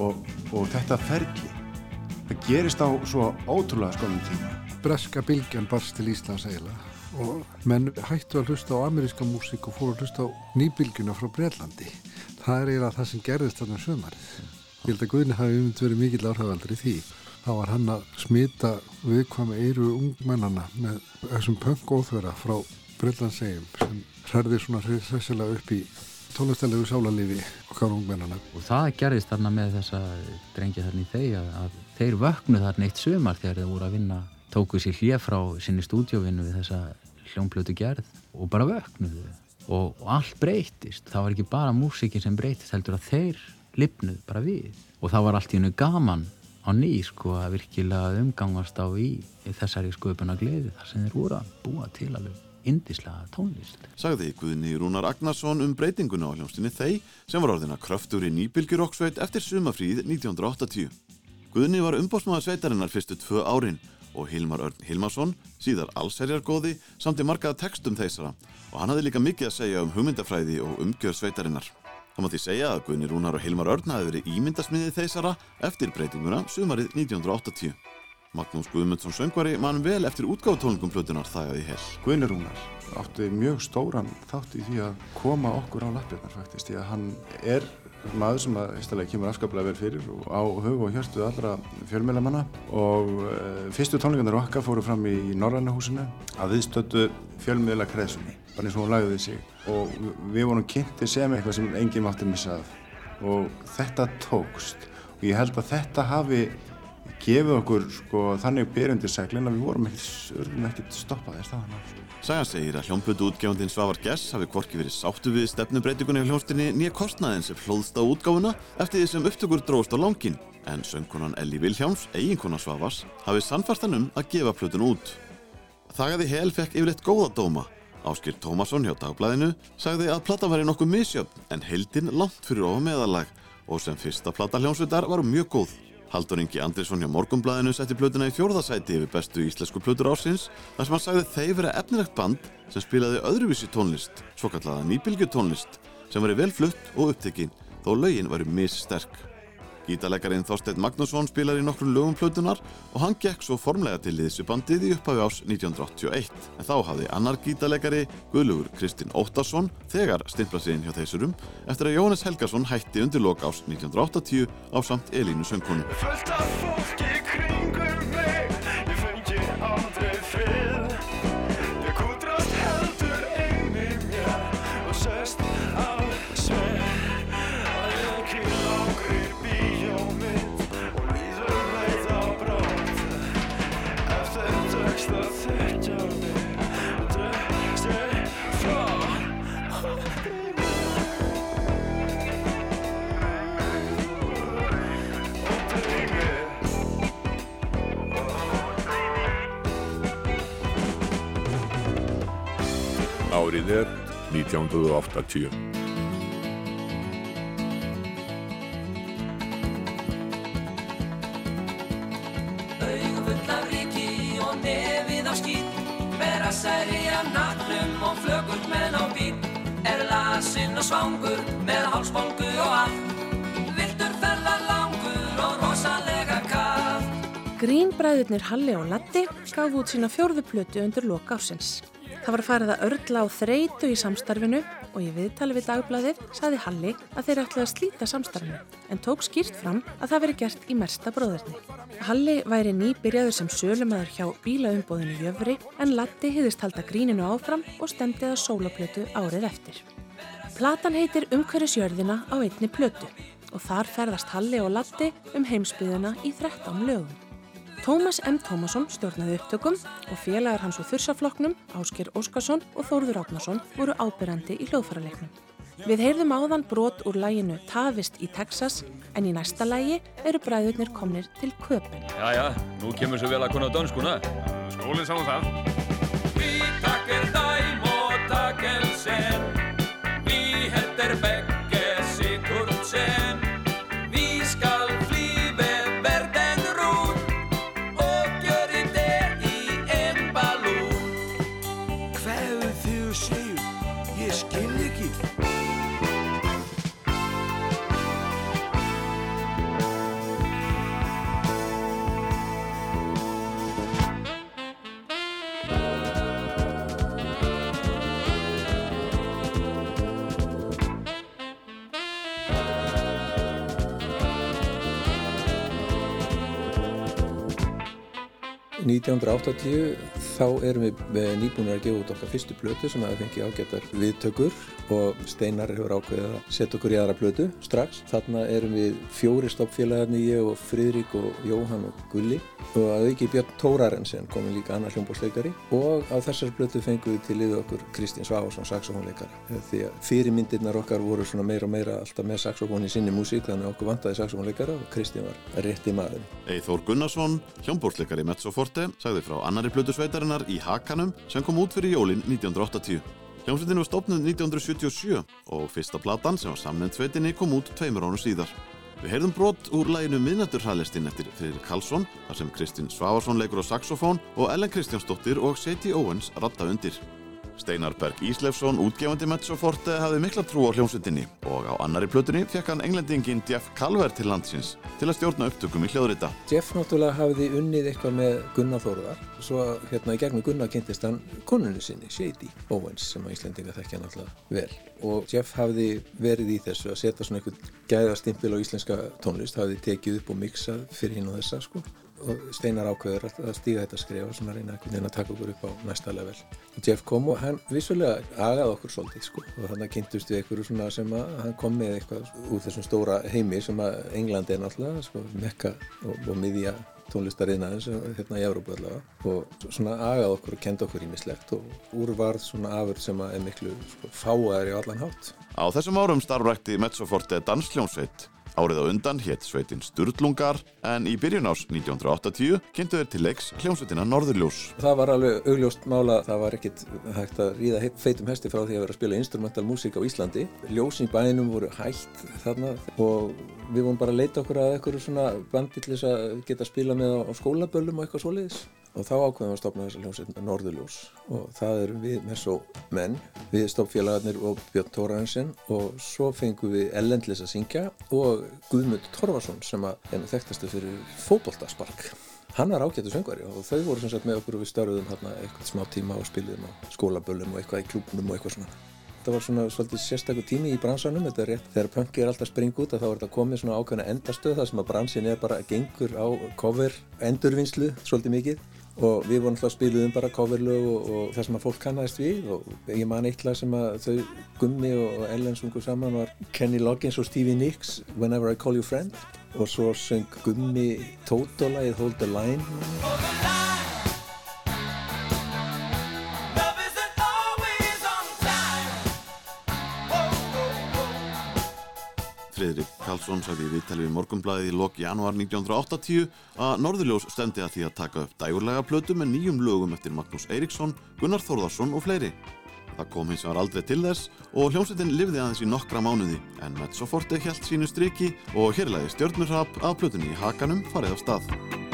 og, og þetta ferli það gerist á svo ótrúlega skonum tíma. Breska bylgjan barst til Íslands eiginlega. Og menn hættu að hlusta á ameríska músík og fóru að hlusta á nýbylgjuna frá Breitlandi það er eiginlega það sem gerðist þarna sömarið ég held að Guðni hafi umhund verið mikill áhrifaldur í því. Þá var hann að smita viðkvæma eiru ungmennana með þessum punk-óþverra frá Breitlandsegjum sem hærði svona sessilega upp í tónlistalegu sálarlífi okkar ungmennana. Og það gerðist þarna með þessa drengja þarna í þeir að, þeir vöknu þarna eitt sömar þegar þeir voru að vinna, tóku sér hlið frá sinni stúdjóvinnu við þessa hljómblötu gerð og bara vöknuðu og, og allt breytist. Það var ekki bara músikin sem breytist, heldur að þeir lipnuð bara við og það var allt í hennu gaman á ný sko að virkilega umgangast á í þessari sköpuna gleði þar sem þeir voru að búa til alveg indislega tónlist. Sagði Guðni Rúnar Agnarsson um breytinguna á hljómsdynni þeir sem var orðina kröftur í nýbylgjurokksveit eftir sumafríð 1980. Guðni var umbótsmaður sveitarinnar fyrstu tvö árin og Hilmar Örn Hilmarsson, síðar allserjargóði, samt í markaða textum þeisara og hann hafði líka mikið að segja um hugmyndafræði og umgjör sveitarinnar. Það mátti segja að Guðni Rúnar og Hilmar Örn hafi verið ímyndasmiðið þeisara eftir breytinguna sumarið 1980. Magnús Guðmundsson söngvari mann vel eftir útgáðutónlingum plötunar þagaði hel. Guðni Rúnar átti mjög stóran þátt í því að koma okkur á lappirnar faktist því að hann er maður sem að eistalega kemur afskaplega vel fyrir og á hug og hjörstu allra fjölmjölamanna og uh, fyrstu tónlingarnir okkar fóru fram í, Norrannahúsinu að viðstötu fjölmjöla kreðsunni, bara eins og hún lagði sig. Og við vorum kynnti sem eitthvað sem enginn mátti missa af. Og þetta tókst. Og ég held að þetta hafi gefið okkur sko, þannig byrjundir seglin að við vorum ekkert stoppaðir staðan af. Sagan segir að hljómblötu útgefandinn Svavar Gess hafi hvorki verið sáttu við stefnubreitingunni á hljómsdynni nýja kostnaðin sem hlóðst á útgáfuna eftir því sem upptökur dróðst á langin en söngkonan Elli Vilhjáms, eiginkona Svavars, hafi sannfærstan um að gefa plötun út. Þagaði hel fekk yfirleitt góða dóma. Áskil Tómasson hjá dagblæðinu sagði að plata væri nokkuð misjöfn en heldinn langt fyrir ofa meðalag og sem fyrsta plata hljómsveitar var mjög góð. Haldur Ingi Andrisson hjá Morgonblæðinu setti plötuna í fjórðasæti yfir bestu íslensku plötur ásins þar sem hann sagði þeir vera efnilegt band sem spilaði öðruvísi tónlist, svo kallaða nýbylgjutónlist sem var vel flutt og upptekinn þó lögin væri missterk. Gítarleikarin Þorstein Magnússon spilar í nokkru lögum plötunar og hann gekk svo formlega til liðsubandið í upphafi ás 1981 en þá hafði annar gítarleikari Guðlugur Kristinn Óttarsson þegar stimplað sig inn hjá þeisurum eftir að Jóhannes Helgason hætti undir lok ás 1980 á samt Elínu söngkonu. Er lasinn og svangur með hálsbólgu og allt Viltur ferðar langur og rosalega kallt Grínbræðurnir Halli og Latti gaf út sína fjórðu plötu undir loka ásins. Það var farið að örla á þreytu í samstarfinu og í viðtali við dagbladið saði Halli að þeir ætlaði að slíta samstarfinu en tók skýrt fram að það veri gert í mersta bróðurni. Halli væri nýbyrjaður sem sölumæður hjá bílaumbóðinu Jöfri en Latti hýðist halda gríninu áfram og stemdi að sólaplötu árið eftir. Platan heitir Umhverjusjörðina á einni plötu og þar ferðast Halli og Latti um heimsbyðuna í 13 lögum. Tómas M. Tómasson stjórnaði upptökum og félagar hans úr þursaflokknum, Ásker Óskarsson og Þórður Átnason voru ábyrrandi í hljóðfæraleiknum. Við heyrðum áðan brot úr læginu Tavist í Texas en í næsta lægi eru bræðurnir komnir til Köpen. Jæja, nú kemur svo vel að kona dönskuna. Skólinn sá um það. 1980 þá erum við með nýbúinir að gefa út okkar fyrstu plötu sem að fengi ágættar viðtökur og Steinar hefur ákveðið að setja okkur í aðra plötu strax. Þarna erum við fjóri stoppfélagarnir, ég og Friðrik og Jóhann og Gulli og að auki Björn Tórarensen komin líka annar hljómbórsleikari og á þessari plötu fengum við til liðu okkur Kristinn Sváharsson, saxofónleikara því að fyrirmyndirnar okkar voru svona meira og meira alltaf með saxofón í sinni músík þannig að okkur vantaði saxofónleikara og Kristinn var rétti maður. Eithór Gunnarsson, hljómbórsleikari Mezzoforte, sagði frá annari plötu sveitarinnar í Hakanum sem kom út fyrir jólin 1980. Hljómsveitin var stopnud 1977 og fyrsta platan sem var samnend sveitinni kom út tveimur ánum síðar. Við heyrðum brot úr læginu Miðnætturhraðlistin eftir Friðrik Karlsson þar sem Kristinn Svavarsson leikur á saxofón og Ellen Kristjánsdóttir og Sadie Owens ratta undir. Steinar Berg Íslefsson, útgefandi Mezzoforte, hafði mikla trú á hljómsveitinni og á annari plötunni fekk hann englendingin Jeff Calver til landsins til að stjórna upptökum í hljóðrita. Jeff náttúrulega hafði unnið eitthvað með Gunnar Þórðar svo hérna í gegnum Gunnar kynntist hann konunni sinni, Shady Owens sem að Íslandinga þekkja náttúrulega vel og Jeff hafði verið í þessu að setja svona einhvern gæðastimpil á íslenska tónlist hafði tekið upp og mixað fyrir hinn og þessa sko og Steinar ákveður að stíga þetta skrif og svona reyna einhvern veginn að taka okkur upp á næsta level. Og Jeff kom og hann vissulega agaði okkur svolítið sko og þannig að kynntust við einhverju svona sem að hann kom með eitthvað úr þessum stóra heimi sem að England er náttúrulega sko mekka og, og miðja tónlistariðnaðins hérna í Európa allavega og svona agaði okkur og kendi okkur ímislegt og úr varð svona afur sem að er miklu sko, fáaðar í allan hátt. Á þessum árum starfrækti Mezzoforte dansljónsveit Árið á undan hétt sveitin Sturlungar en í byrjun ás 1980 kynntu þeir til leiks hljómsveitina Norðurljós. Það var alveg augljóst mála, það var ekkit hægt að ríða feitum hesti frá því að vera að spila instrumental músík á Íslandi. Ljósin í bænum voru hægt þarna og við vorum bara að leita okkur að eitthvað svona bandi til þess að geta að spila með á skólaböllum og eitthvað svoleiðis. Og þá ákveðum við að stopna þessa hljómsveit Norðurljós. Og það erum við með svo menn, við stoppfélagarnir og Björn Tórarensen og svo fengum við Ellendlis að syngja og Guðmund Torfarsson sem er nú þekktastu fyrir fótboltaspark. Hann er ágættu söngvari og þau voru sem sagt með okkur og við störðum hérna eitthvað smá tíma og spiliðum á skólaböllum og eitthvað í klúbnum og eitthvað svona Þetta var svona svolítið sérstaklega tími í bransanum, þetta er rétt þegar punki er alltaf spring út þá er þetta komið svona ákveðna endastöð þar sem að bransin er bara gengur á cover endurvinnslu svolítið mikið. Og við vorum alltaf spiluðum bara coverlög og, og það sem að fólk kannast við. Og ég man eitt lag sem að þau Gummi og Ellen sungu saman var Kenny Loggins og Stevie Nicks Whenever I Call You Friend. Og svo söng Gummi Toto-lagið Hold the Line Karlsson sagði í viðtali við morgunblæðið í lok januar 1980 að Norðurljós stendi að því að taka upp dægurlega plötu með nýjum lögum eftir Magnús Eiríksson, Gunnar Þórðarsson og fleiri. Það kom hins vegar aldrei til þess og hljómsveitin lifði aðeins í nokkra mánuði en Mezzoforte helt sínu striki og hérlega stjörnurhap að plötunni í hakanum farið af stað.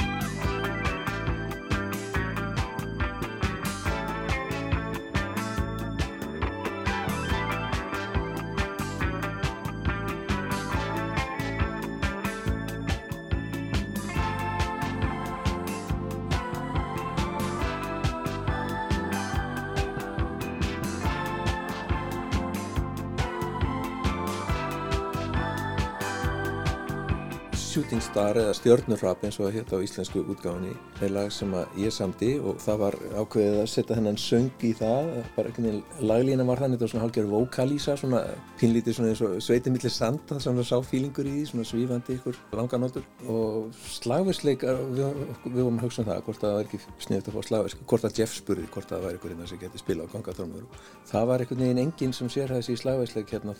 Star eða Stjörnurrap eins og það hétt á íslensku útgáfinni er lag sem ég samdi og það var ákveðið að setja hennan söng í það bara einhvern veginn laglína var þannig þetta var svona hálfgerður vokalísa svona pínlítið svona eins og sveitimillir sanda svona sá fílingur í því svona svífandi ykkur langanótur og slagversleikar við, við vorum að hugsa um það hvort það var ekki sniðt að fá slagversk hvort að Jeff spurði hvort það var einhverjum sem geti spila á kongatormur það var einhvern veginn enginn sem sér slagversleik hérna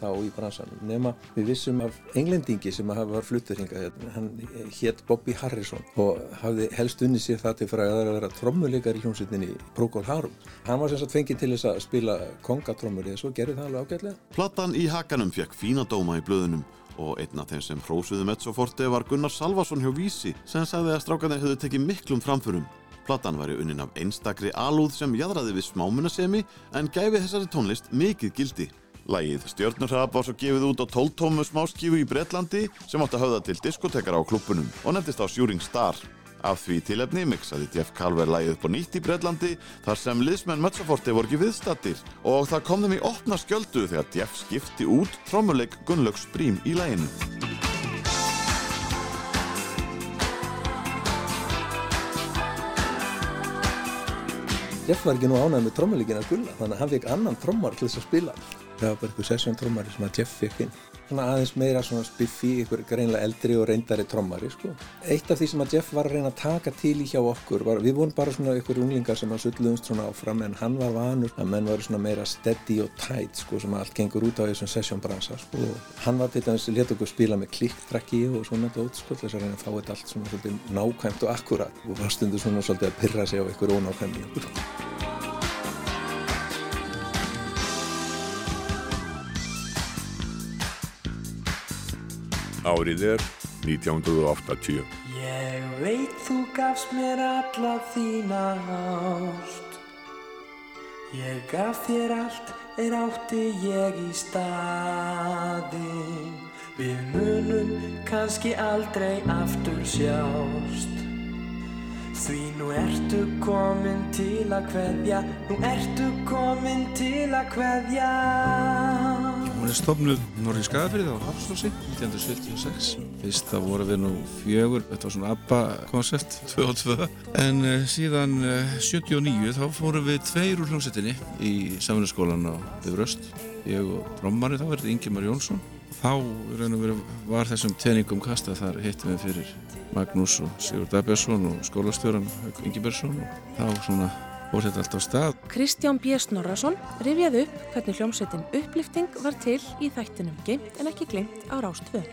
englendingi sem var fluttur hingað hérna. Hann hétt Bobby Harrison og hafði helst unni sér það til fræðar að vera trommuleikar í hljómsveitinni Procol Harum. Hann var sem sagt fengið til þess að spila kongatrommur eða svo gerði það alveg ágætlega. Platan í hakanum fekk fína dóma í blöðunum og einn af þeim sem hrósuðu Mezzoforte var Gunnar Salvason hjá Vísi sem sagði að strákarnir höfðu tekið miklum framförum. Platan væri unnin af einstakri alúð sem jadraði við smámunasemi en gæfi þessari tónlist mikið gildi. Lægið Stjörnurhrap var svo gefið út á 12 tómu smáskífu í Bretlandi sem átti að höfða til diskotekara á klubunum og nefndist á Shooting Star. Af því tilefni mixaði Jeff Calver lægið upp á nýtt í Bretlandi þar sem liðsmenn Mezzoforte voru ekki viðstattir og það kom þeim í opna skjöldu þegar Jeff skipti út trommuleik Gunnlaugs Brím í læginu. Jeff var ekki nú ánægð með trommuleikin að gulla þannig að hann fekk annan trommar til þess að spila það var bara eitthvað session trommari sem að Jeff fekk inn svona aðeins meira svona spiffi ykkur greinlega eldri og reyndari trommari sko. eitt af því sem að Jeff var að reyna að taka til í hjá okkur var, við vorum bara svona ykkur unglingar sem að sulluðumst svona áfram en hann var vanur að menn var svona meira steady og tight sko sem allt gengur út á þessum session bransa sko. hann var til dæmis, let okkur spila með klikkdrakki og svona dót sko þess að reyna að fá þetta allt svona svolítið nákvæmt og akkurat og var stundu svona svolítið að pyrra sig á ykkur ónákvæmni Árið er 1980. Ég veit þú gafst mér alla þína ást Ég gaf þér allt er átti ég í staðinn Við munum kannski aldrei aftur sjást. Því nú ertu komin til að kveðja Nú ertu komin til að kveðja Hún er stofnuð Norri Skagafyrði á Hafslósi 1976. Fyrst það voru við nú fjögur, þetta var svona ABBA-koncept, 2 og 2. En uh, síðan uh, 79 þá fórum við tveir úr hljómsettinni í samfunnaskólan á Bifröst. Ég og trommari þá verði Ingemar Jónsson. Þá veru var þessum teningum kastað þar hittum við fyrir Magnús og Sigurd Abjarsson og skólastjóran Ingi Bersson og þá svona fór þetta allt á stað. Kristján B. Snorrason rifjaði upp hvernig hljómsveitin Upplifting var til í þættinum Geimt en ekki glemt á Rástvö.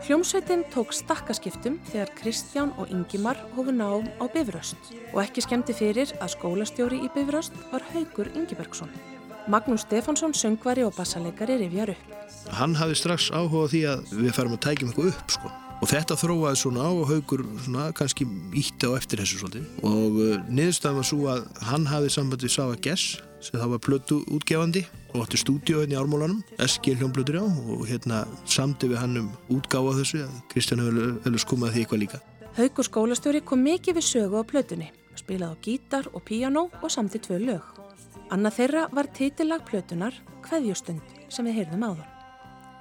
Hljómsveitin tók stakkaskiptum þegar Kristján og Ingimar hófu nám á Bifröst og ekki skemmti fyrir að skólastjóri í Bifröst var Haugur Ingibergsson. Magnús Stefánsson, söngvari og bassaleikari rifjar upp. Hann hafði strax áhuga á því að við færum að tækjum eitthvað upp sko. Og þetta þróaði svona á og haugur svona kannski ítti á eftir þessu svolítið. Og uh, niðurstaðan var svo að hann hafði samband við Sava Gess sem það var plötu útgefandi og átti stúdíu hérna í Ármólanum, SG hljómblötur á og hérna samti við hann um útgáfa þessu að Kristján hefur vel skumað því eitthvað líka. Haugur skólastjóri kom mikið við sögu á plötunni, spilaði á gítar og píanó og samti tvö lög. Annað þeirra var titillag plötunar Kveðjustund sem við heyrðum áður.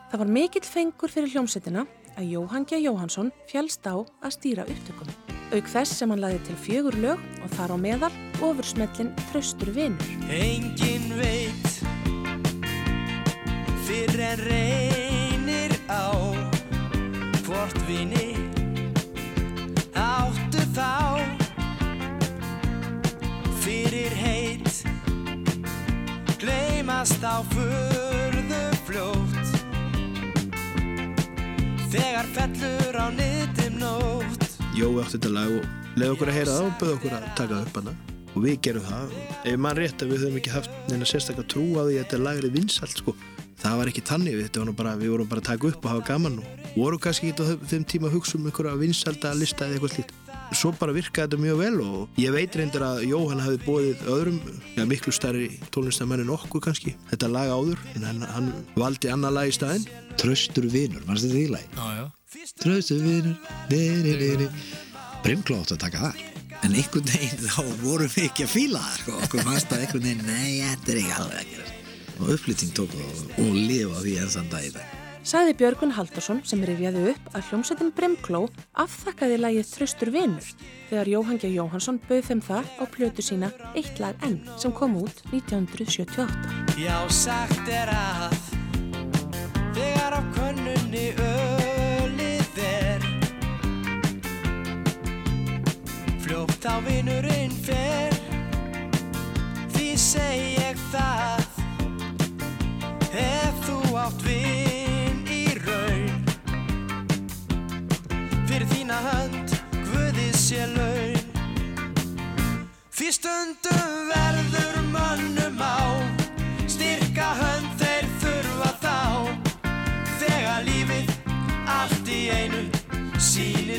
Það var mikill fengur fyrir hljómsettina að Jóhann G. Jóhansson fjálst á að stýra upptökum. Auk þess sem hann laði til fjögur lög og þar á meðal ofursmellin Tröstur vinur. Engin veit Fyrr en reynir á Hvort vini Áttu þá Fyrir heit Gleimast á furðu Þegar fellur á niðdim nótt Jói átti þetta lag og leiði okkur að heyra það og bauði okkur að taka upp hana og við gerum það. Ef mann rétt að við höfum ekki haft neina sérstaklega trú á því að þetta er vinsalt sko. Það var ekki tannig, við, bara, við vorum bara að taka upp og hafa gaman og vorum kannski ekki á þeim tíma að hugsa um einhverja vinsalda lista eða eitthvað slít. Svo bara virkaði þetta mjög vel og ég veit reyndar að Jóhann hafi bóðið öðrum, ja, miklu starri tónlistamenn en okkur kannski, þetta lag áður, en hann, hann valdi annað lag í staðinn. Tröstur vinur, mannstu þetta í lagi? Já, já. Tröstur vinur, veri, veri. Brimklótt að taka þar. En einhvern veginn þá vorum við ekki að fíla það, sko. Okkur fannst að einhvern veginn, nei, þetta er ekki alveg að gera. Og uppflytting tók og, og lifa því enn dag í dag. Saði Björgun Haldarsson sem rifjaði upp að hljómsveitin Brimkló afþakkaði lagið Tröstur vinur þegar Jóhann G. Jóhansson bauð þeim það á plötu sína Eitt lag enn sem kom út 1978. Já, sagt er að Þegar á könnunni ölið er Fljótt á vinurinn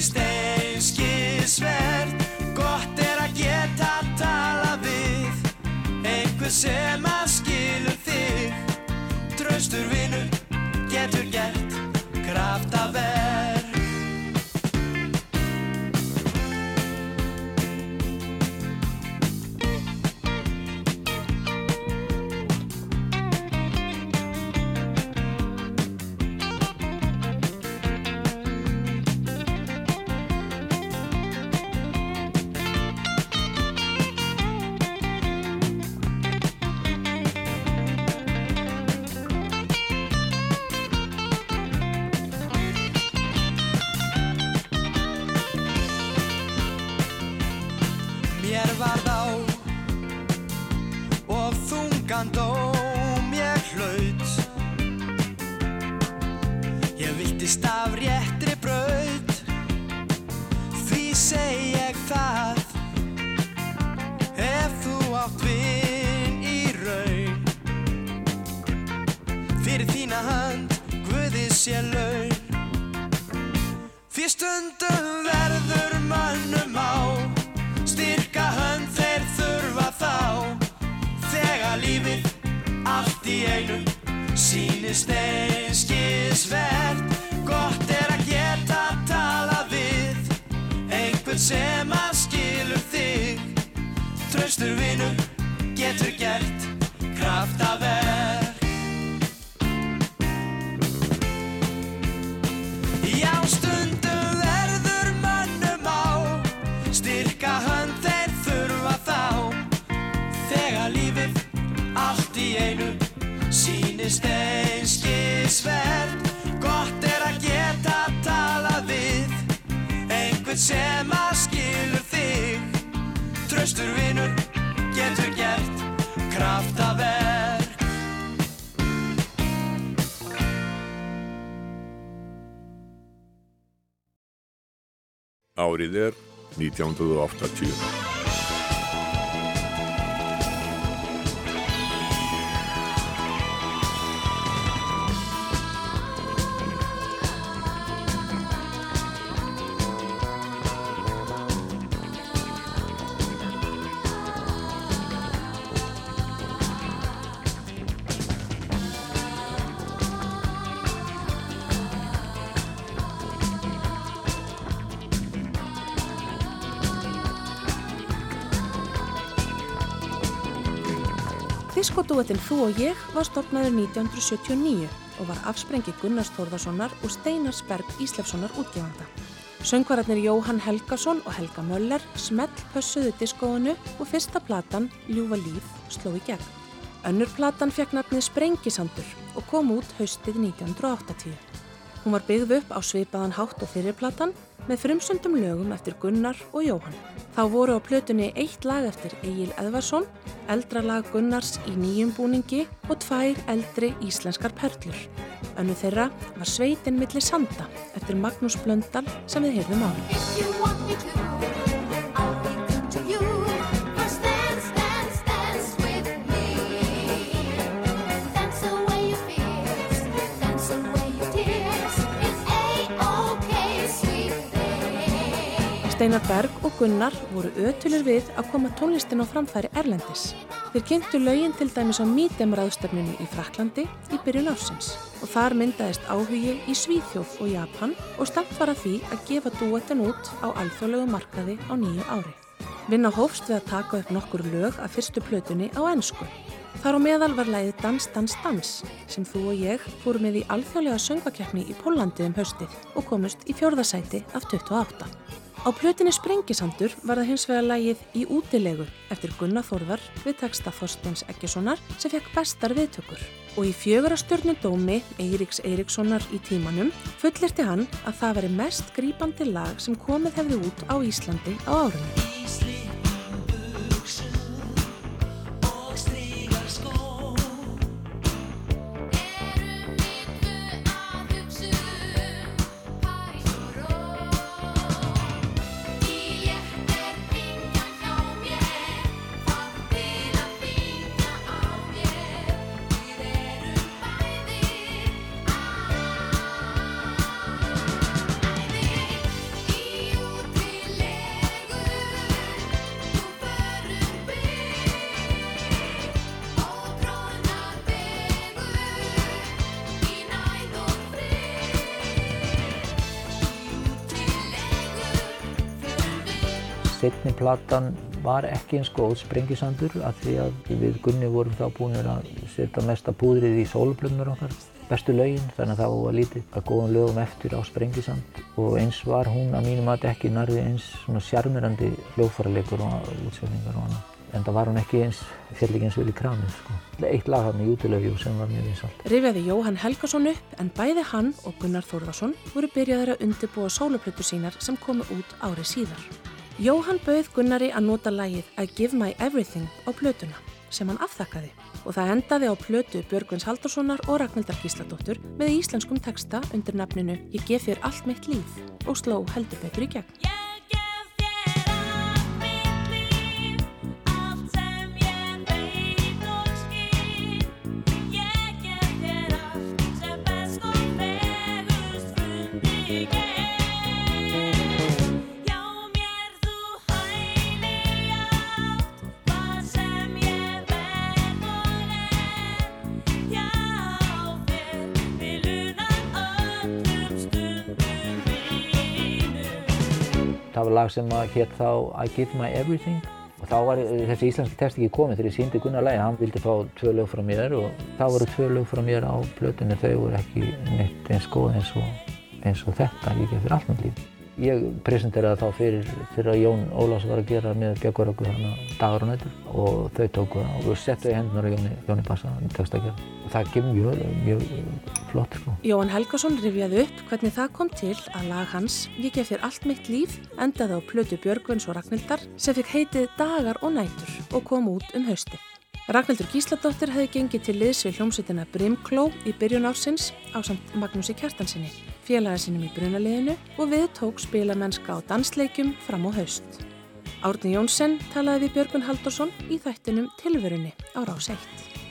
Sýnist einskisvert Gott er að geta tala við Einhver sem að Árið er 1980. Diskotúetin Þú og ég var stopnaður 1979 og var afsprengi Gunnars Þórðarssonar og Steinars Berg Íslefssonar útgefanda. Söngvararnir Jóhann Helgason og Helga Möller smelt pössuðu diskóinu og fyrsta platan, Ljúfa líf, sló í gegn. Önnur platan fekk nafnið Sprengisandur og kom út haustið 1980. Hún var byggð upp á svipaðan hátt og fyrirplatan með frumsöndum lögum eftir Gunnar og Jóhann. Þá voru á plötunni eitt lag eftir Egil Edvarsson, eldra lag Gunnars í nýjum búningi og tvær eldri íslenskar perlur. Önnu þeirra var Sveitin milli sanda eftir Magnús Blöndal sem við heyrðum á. Steinar Berg og Gunnar voru ötulir við að koma tónlistin á framfæri Erlendis. Þeir kynntu lögin til dæmis á Mítem-ráðstefninu í Fraklandi í byrjun ársins og þar myndaðist áhugi í Svíþjóð og Japan og stemt var að því að gefa duetten út á alþjóðlegu markaði á nýju ári. Vinna hófst við að taka upp nokkur lög af fyrstu plötunni á ennsku. Þar á meðal var læðið Dans, Dans, Dans sem þú og ég fórum með í alþjóðlega söngvakeppni í Pólandi um haustið og komust í fjórðasæti af 28. Á plötinni Sprengisandur var það hins vegar lægið Í útilegu eftir Gunnar Þórðar við texta Þorsteins Eggessonar sem fekk bestar viðtökur. Og í fjögara stjórnu dómi Eiríks Eiríkssonar í tímanum fullirti hann að það veri mest grípandi lag sem komið hefði út á Íslandi á árunum. Setni platan var ekki eins góð sprengisandur af því að við Gunni vorum þá búin að setja mesta púðrið í sólublömmur okkar, bestu lögin, þannig að það var lítið að góðum lögum eftir á sprengisand og eins var hún að mínum að ekki nærði eins svona sjarmirandi hljóðfæralegur og útsetningar og annað. En það var hún ekki eins, fjall ekki eins vel í kramið sko. Eitt lag hann í útilöfjú sem var mjög vinsalt. Rifjaði Jóhann Helgason upp en bæði hann og Gunnar Þórðarsson voru byrjaðir að undirbúa sóluplötu sínar sem komu út árið síðar. Jóhann bauð Gunnari að nota lagið I Give My Everything á plötuna sem hann afþakkaði og það endaði á plötu Björgvins Haldurssonar og Ragnhildar Gísladóttur með íslenskum texta undir nafninu Ég gef þér allt mitt líf og sló heldur betur í gegn. Lag sem hétt þá I Give My Everything og þá var þessi íslenski test ekki komið þegar ég síndi Gunnar lagi. Hann vildi fá tvö lög frá mér og þá voru tvö lög frá mér á plötunni. Þau voru ekki neitt eins góð eins og, eins og þetta, gef fyrir allt með líf. Ég presenteraði þá fyrir þegar Jón Ólafs var að gera með Björgvaröku þarna dagar og nættur og þau tóku það og settu í hendunar á Jóni, Jóni Bassa texta að gera. Og það gefur mjög, mjög flott sko. Jóhann Helgason rifjaði upp hvernig það kom til að lag hans Ég gef þér allt mitt líf endaði á plötu Björgvins og Ragnhildar sem fikk heitið Dagar og nætur og kom út um hausti. Ragnhildur Gísladóttir hefði gengið til liðs við hljómsveitina Brimkló í byrjun ársins á samt Magnúsi Kjartansinni, félaga sinum í brunaliðinu og við tók spilamennska á dansleikjum fram á haust. Árni Jónsson talaði við Björgun Haldursson í þættinum Tilverunni á Rás 1.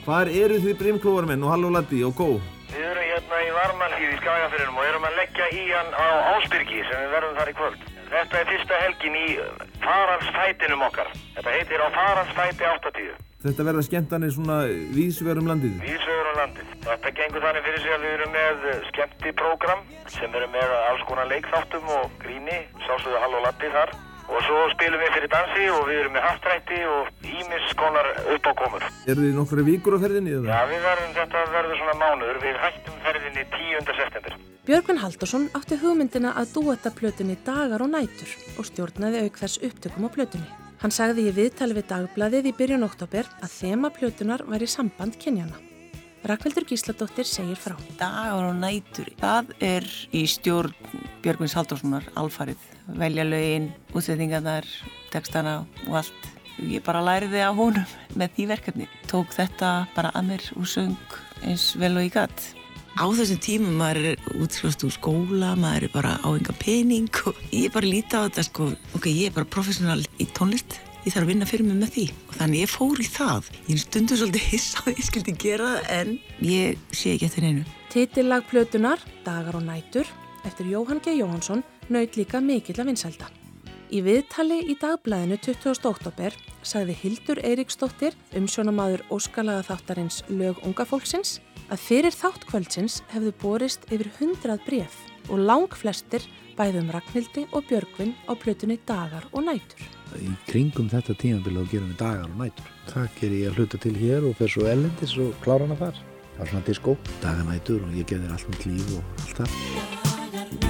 Hvar eru þið brimklóvarmenn og Halló Laddi og Gó? Við erum hérna í Varmalíð í Skagafyrinum og erum að leggja í hann á Ásbyrgi sem við verðum þar í kvöld. Þetta er fyrsta helgin í faransfætinum okkar. Þetta heitir á faransfæti 80. Þetta verða skemmtanir svona vísverum landið? Vísvegur á landið. Þetta gengur þannig fyrir sig að við erum með skemmtiprógram sem eru með alls konar leikþáttum og gríni, sásöðu Halló Laddi þar. Og svo spilum við fyrir dansi og við erum með haftrætti og ímis konar uppákomur. Eru þið nokkru vikur á ferðinni eða? Já, við verðum, þetta verður svona mánuður. Við hættum ferðinni 10. september. Björgvin Haldursson átti hugmyndina að dúetta plötunni dagar og nætur og stjórnaði auk þess upptökum á plötunni. Hann sagði í viðtali við dagbladið í byrjun oktober að þema plötunar væri samband kynjana. Ragnhildur Gísladóttir segir frá. Dagar og nætur, það er í stjórn Björgvins Haldurssonar alfarið. Velja lögin, útsettingarnar, textana og allt. Ég bara læriði á honum með því verkefni. Tók þetta bara að mér og söng eins vel og ég gatt. Á þessum tímum maður er útskrifast úr skóla, maður er bara á enga pening og ég er bara lítið á þetta sko, ok, ég er bara professional í tónlist, ég þarf að vinna fyrir mig með því og þannig ég fór í það. Ég stundu svolítið hissa að ég skildi gera það en ég sé ekki eftir einu. Titillag plötunar, Dagar og nætur, eftir Jóhann G. Jóhansson, naut líka mikill að vinsælda. Í viðtali í dagblæðinu 20. oktober sagði Hildur Eiríksdóttir, umsjónamaður óskalaga þáttarins lög unga fólksins, að fyrir þátt kvöldsins hefðu borist yfir hundrað bref og lang flestir bæðum Ragnhildi og Björgvin á plötunni Dagar og nætur. Í kringum þetta tímabili þá gerum við dagar og nætur. Það ger ég að hluta til hér og fer svo ellendis og klára hana þar. Það er svona diskó, dagar nætur og ég gef þér allt mitt líf og allt það.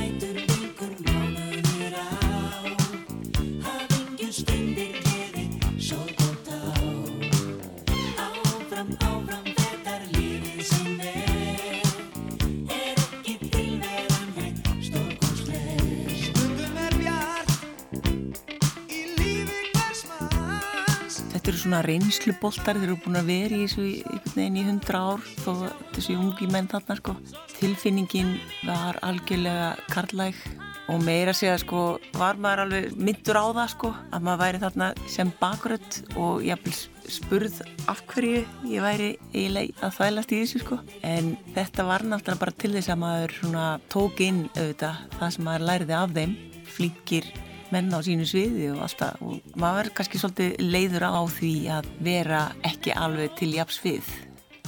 Svona reynsluboltar, þeir eru búin að vera í þessu einhvern veginn í hundra ár þó þessu ungi menn þarna sko. Tilfinningin var algjörlega karlæg og meira segja sko var maður alveg myndur á það sko að maður væri þarna sem bakrött og jafnvel spurð af hverju ég væri eiginlega að þvælast í þessu sko. En þetta var náttúrulega bara til þess að maður svona tók inn auðvitað það sem maður læriði af þeim, flinkir menn á sínu sviði og alltaf og maður er kannski svolítið leiður á því að vera ekki alveg til jafs við.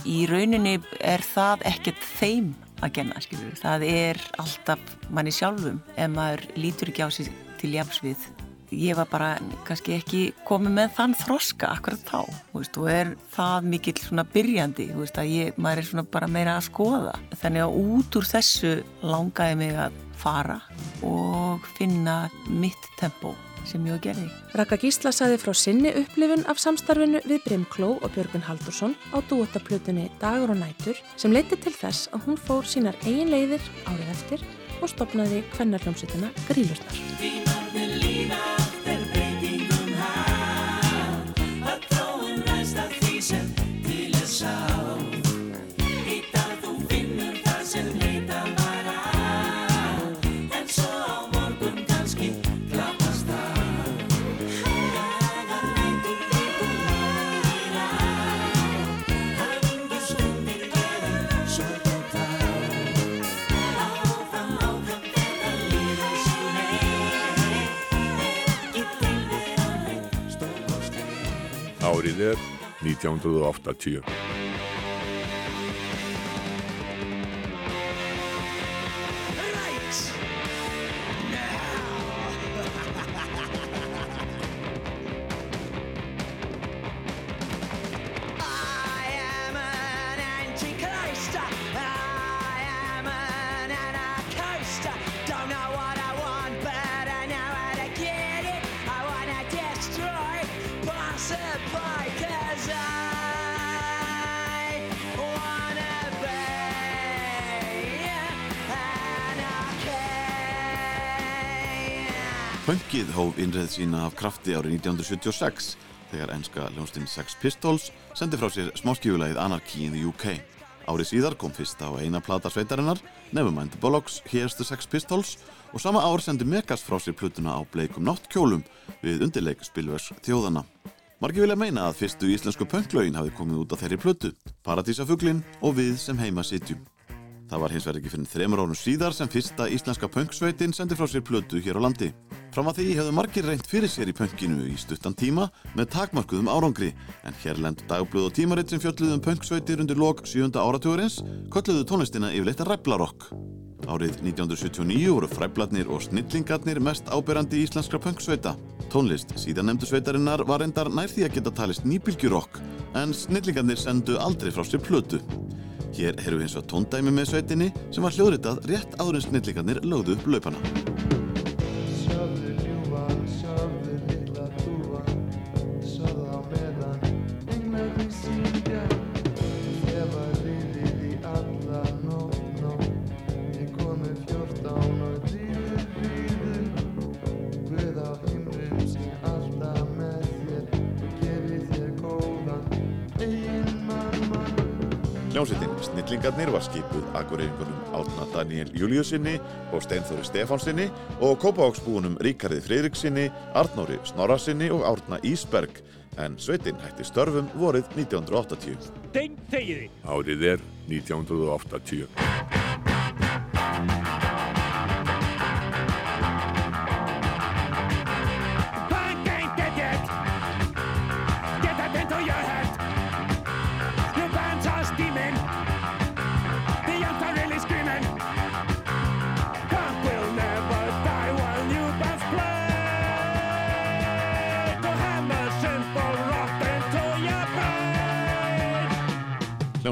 Í rauninni er það ekkert þeim að genna, skilur. Það er alltaf manni sjálfum ef maður lítur ekki á sig til jafs við. Ég var bara kannski ekki komið með þann þroska akkurat þá, veist, og er það mikill svona byrjandi, veist, að ég, maður er svona bara meira að skoða. Þannig að út úr þessu langaði mig að fara og finna mitt tempó sem ég gerði. Raka Gísla saði frá sinni upplifun af samstarfinu við Brimkló og Björgun Haldursson á dúottaplutunni Dagur og nætur sem leiti til þess að hún fór sínar eigin leiðir árið eftir og stopnaði kvennarljómsveitina Grílusnar. Árið er 1980. innreið sína af krafti árið 1976 þegar enska ljónstinn Sex Pistols sendi frá sér smáskjöfulegið Anarchy in the UK. Árið síðar kom fyrsta og eina plata sveitarinnar, Nevermind the Bollocks, Here's the Sex Pistols og sama ár sendi Megas frá sér plutuna á bleikum náttkjólum við undirleik spilvers þjóðana. Margi vilja meina að fyrstu íslensku punklögin hafi komið út af þeirri plötu, Paradísafuglin og Við sem heima sitjum. Það var hins vegar ekki fyrir þreymur árum síðar sem fyrsta íslenska punksveitin sendi frá sér plötu hér á landi. Fram að því hefðu margir reynt fyrir sér í punkinu í stuttan tíma með takmarkuðum árangri en hérlendu dagblöð og tímaritt sem fjölluðum punksveitir undir lok 7. áratugurins kölluðu tónlistina yfirleitt ræblarokk. Árið 1979 voru fræbladnir og snillingarnir mest áberandi íslenskra punksveita. Tónlist síðan nefndu sveitarinnar var endar nær því að geta talist nýbylgjurokk en snillingarnir sendu aldrei frá sér plötu. Hér erum við eins og tóndæmi með sveitinni sem var hljóðritað rétt áður en snillingarnir lögðu upp laupana. Snillingarnir var skipuð akureyringunum Átna Daniel Júliusinni og Steinþóri Stefánsinni og kópáksbúunum Ríkarði Friðriksinni, Arnóri Snorrasinni og Árna Ísberg en sveitin hætti störfum vorið 1980. Stein þegiði. Árið er 1980.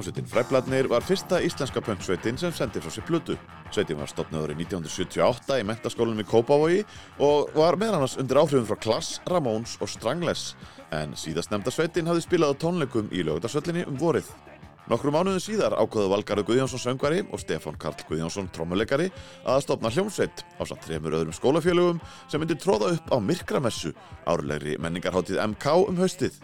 Hljómsveitin Fræbladnir var fyrsta íslenska punksveitin sem sendi frá sér plötu. Sveitin var stopnað árið 1978 í mentaskólanum í Kópavogi og var meðal annars undir áhrifum frá Klass, Ramones og Strangless en síðast nefnda sveitin hafði spilað á tónleikum í lögutarsvöllinni um vorið. Nokkru mánuðu síðar ákvaðu Valgarður Guðjónsson söngvari og Stefán Karl Guðjónsson trommuleikari að stopna hljómsveit á samt þremur öðrum skólafélögum sem myndi tróða upp á Myrkramessu, árlegri menningarháttið MK um haustið.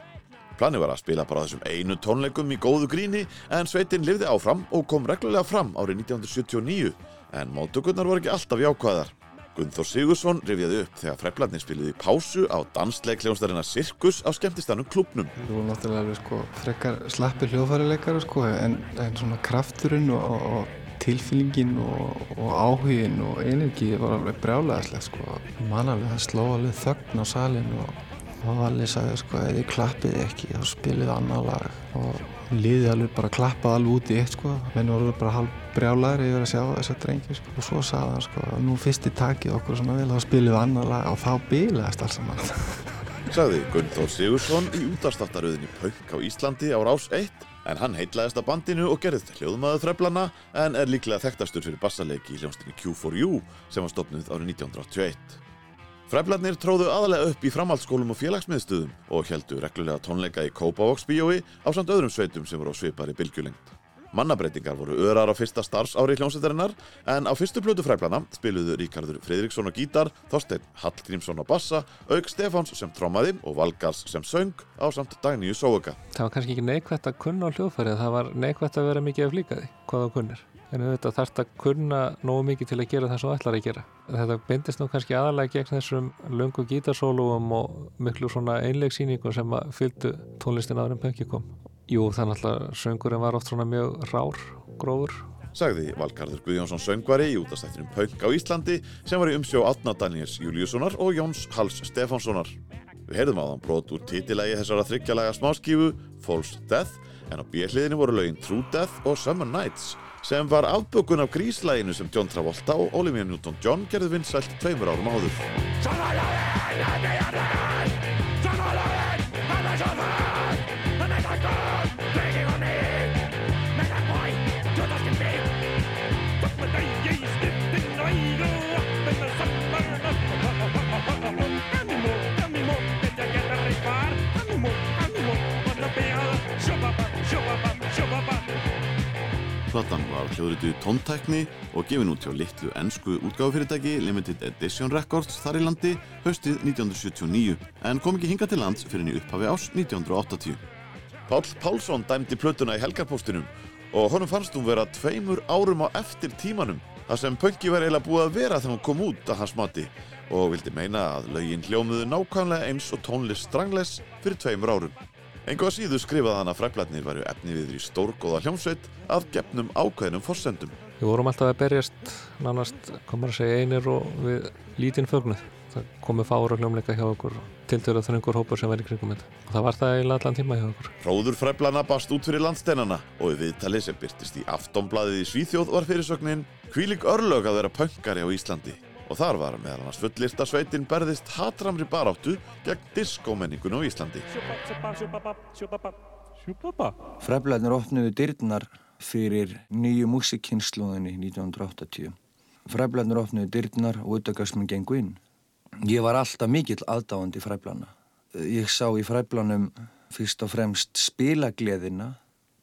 Planið var að spila bara þessum einu tónleikum í góðu gríni en sveitin lifði áfram og kom reglulega fram árið 1979 en móttökurnar voru ekki alltaf jákvæðar. Gunnþór Sigursson rifjaði upp þegar freplarnir spiliði pásu á dansleik hljónstæðina Sirkus á skemmtistanum klubnum. Þú voru náttúrulega alveg sko frekar slappi hljóðfærileikar sko en, en svona krafturinn og, og tilfinningin og, og áhugin og energi var alveg brjálæðislega sko. Man alveg það sló alveg þögn á salin og, og allir sagði sko ef þið klappið ekki þá spilið annað lag og liðið alveg bara klappaði alveg út í eitt sko. Menn voru bara hálf brjálæðir yfir að sjá þessa drengi sko. Og svo sagði hann sko nú fyrst í takið okkur svona vel þá spilið við annað lag og þá bilaðist alls saman. Sagði Gunnþór Sigursson í útastáttaröðinni Punk á Íslandi á Rás 1 en hann heitlaðist að bandinu og gerðist hljóðmaður þreflana en er líklega þekktastur fyrir bassaleiki í hljómsdynni Q4U sem var stopnuð árið 1981. Fræblarnir tróðu aðalega upp í framhaldsskólum og félagsmiðstöðum og heldu reglulega tónleika í Kópavogsbíói á samt öðrum sveitum sem voru á svipari bylgjulengt. Mannabreitingar voru örar á fyrsta starfsári hljómsveitarinnar en á fyrstu plötu fræblana spiluðu Ríkardur Fridriksson á gítar, Þorstein Hallgrímsson á bassa, Auk Stefáns sem trómaði og Valgars sem söng á samt Dagníu Sóuka. Það var kannski ekki neikvægt að kunna á hljóðfærið, það var neikvægt að vera mikið af líkaði, hvað þú kunnir. En þetta þarf að kunna nógu mikið til að gera það sem þú ætlar að gera. Þetta bindist nú kannski aðalega gegn þessum löngu gítarsólúum og miklu svona einlegsýningum sem fylgdu tónlistin aðra en pönki kom. Jú, þannig að söngurinn var oft svona mjög rár, grófur. Sagði Valgarður Guðjónsson söngvari í útastættinum Punk á Íslandi sem var í umsjó Átna Daniels Júliussonar og Jóns Hals Stefánssonar. Við heyrðum á þann brot úr titillægi þessara þryggjalega smáskífu False Death en á B-hliðinu voru lögin True Death og Summer Nights sem var afbökun af gríslæginu sem John Travolta og Olivia Newton-John gerði vinsælt tveimur árum áður. Platan var hljóðrituð tóntækni og gefin út hjá litlu ennsku útgáfufyrirtæki Limited Edition Records þar í landi haustið 1979 en kom ekki hinga til lands fyrir í upphafi ás 1980. Páll Pálsson dæmdi plötuna í helgarpóstinum og honum fannst hún vera tveimur árum á eftir tímanum þar sem pönki var eiginlega búið að vera þegar hún kom út að hans mati og vildi meina að lögin hljómuðu nákvæmlega eins og tónlist strangles fyrir tveimur árum. Engu að síðu skrifaði hann að frækblætnir væru efni viður í stórgóða hljómsveit að gefnum ákveðnum forsendum. Við vorum alltaf að berjast nánast, komur að segja, einir og við lítinn fögnuð. Það komu fára hljómleika hjá okkur til að þröngur hópur sem væri kringum þetta. Og það var það eiginlega allan tíma hjá okkur. Hróður fræblana bast út fyrir landsteinana og í viðtali sem byrtist í aftonblaðið í Svíþjóð var fyrirsögnin Hvílig örlög að vera pöngari á Íslandi og þar var meðal annars fullirta sveitin berðist hatramri baráttu gegn diskómenningun á Íslandi. Fræblarnir opnuðu dyrnar fyrir nýju músikkynnslóðinni 1980. Fræblarnir opnuðu dyrnar og auðvitaðgasminn gengu inn. Ég var alltaf mikill aðdáandi fræblarna. Ég sá í fræblarnum fyrst og fremst spilagleðina.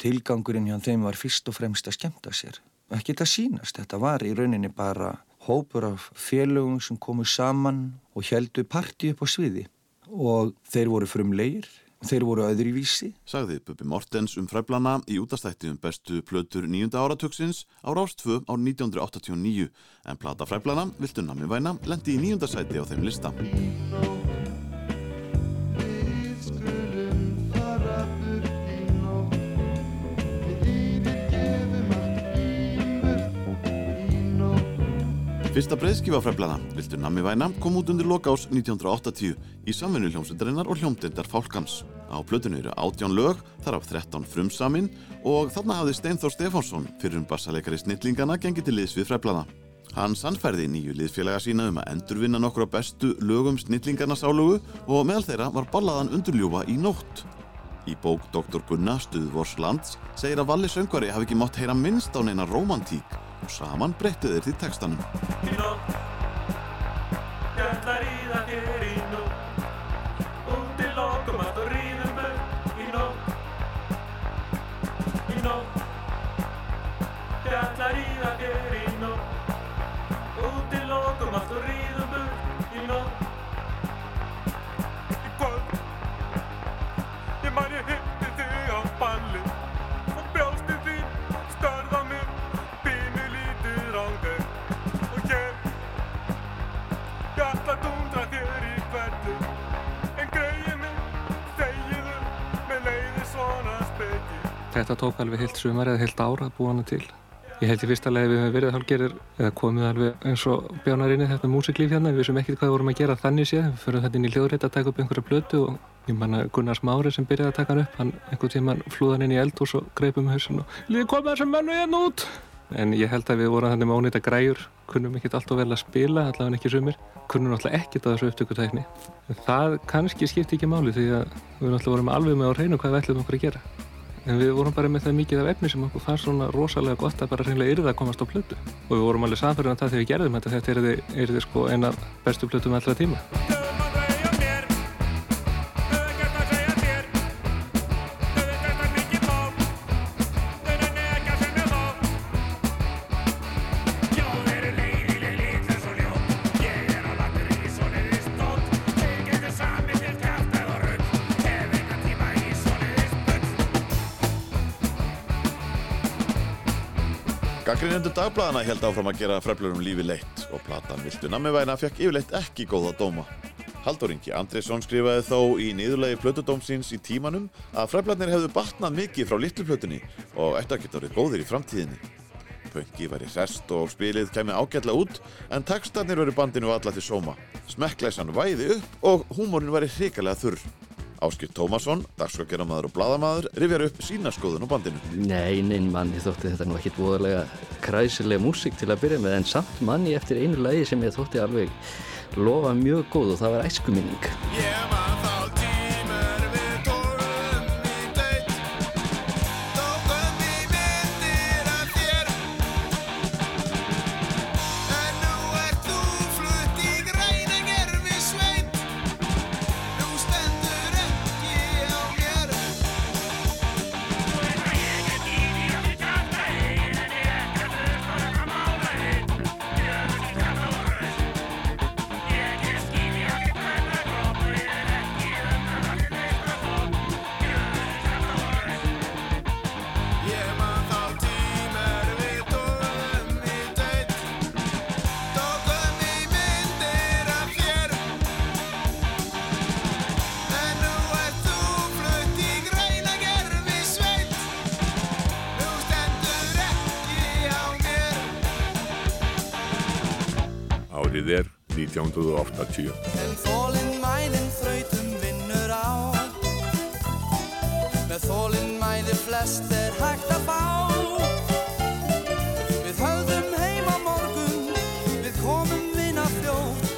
Tilgangurinn hjá þeim var fyrst og fremst að skemta sér. Ekki þetta sínast, þetta var í rauninni bara hópur af félögum sem komu saman og heldu parti upp á sviði og þeir voru frumlegir, þeir voru öðruvísi. Sagði Bubi Mortens um fræblana í útastætti um bestu plötur nýjunda áratugsins á Rástfö á 1989 en plata fræblana, Viltu namni væna, lendi í nýjunda sæti á þeim lista. Fyrsta breyðskifa fræblana, Viltu nammi væna, kom út undir lokás 1980 í samvinnu hljómsveitarinnar og hljómdeildar Fálkans. Á plötunu eru átján lög, þar af 13 frumsamin og þarna hafði Steinþór Stefánsson, fyrir um bassaleikari snillingana, gengið til liðs við fræblana. Hann sannfærði nýju liðfélaga sína um að endurvinna nokkur á bestu lögum snillingarna sálugu og meðal þeirra var ballaðan undurljúfa í nótt. Í bók Dr. Gunna, Stuðvors lands, segir að Valli söngvari hafi ekki mátt heyra minnst á neina romantík og saman breyttu þeir því textanum. Þetta tók alveg heilt sumar eða heilt ára að búa hana til. Ég held í fyrsta leið við höfum verið hálfgerir eða komið alveg eins og bjánar inn í þetta músiklíf hérna. Við vissum ekkert hvað við vorum að gera þannig séð. Við förum þetta inn í hljóðrétt að taka upp einhverja plötu og ég manna Gunnar Smári sem byrjaði að taka hann upp. Hann einhvern tíman flúðan inn í eldhús og greipum hausin og Líði komið þessum mennu hérna út! En ég held að við vorum þannig með ónýta græjur, kunnum ekkert alltaf vel að spila, allavega ekki sumir, kunnum alltaf ekkert á þessu upptökutækni. En það kannski skipti ekki máli því að við alltaf vorum alveg með á hreinu hvað við ætlum okkur að gera. En við vorum bara með það mikið af efni sem okkur fannst svona rosalega gott að bara reynilega yrða að komast á plötu. Og við vorum alveg samfærið um það þegar við gerðum þetta, þetta yrði, yrði sko eina bestu plötum allra tíma. Dagbladana held áfram að gera freflurum lífi leitt og platan Viltu nammivæna fekk yfirleitt ekki góða dóma. Haldur Ingi Andriðsson skrifaði þó í niðurlegi plötudómsins í tímanum að freflarnir hefðu batnað mikið frá litlu plötunni og ætti að geta verið góðir í framtíðinni. Pönki væri hrest og spilið kemi ágætlega út en textarnir veru bandinu alla til sóma. Smekklæsan væði upp og húmórin væri hrikalega þurr. Áskil Tómasson, dagskakgeramaður og bladamaður, rifjar upp sína skoðun á bandinu. Nei, nein manni þótti þetta nú ekkit voðalega kræsileg músík til að byrja með en samt manni eftir einu lagi sem ég þótti alveg lofa mjög góð og það var æskuminning. Árið 1980. En þólinn mæðin þrautum vinnur á Með þólinn mæði flest er hægt að fá Við höfðum heim á morgun Við komum vinna fljótt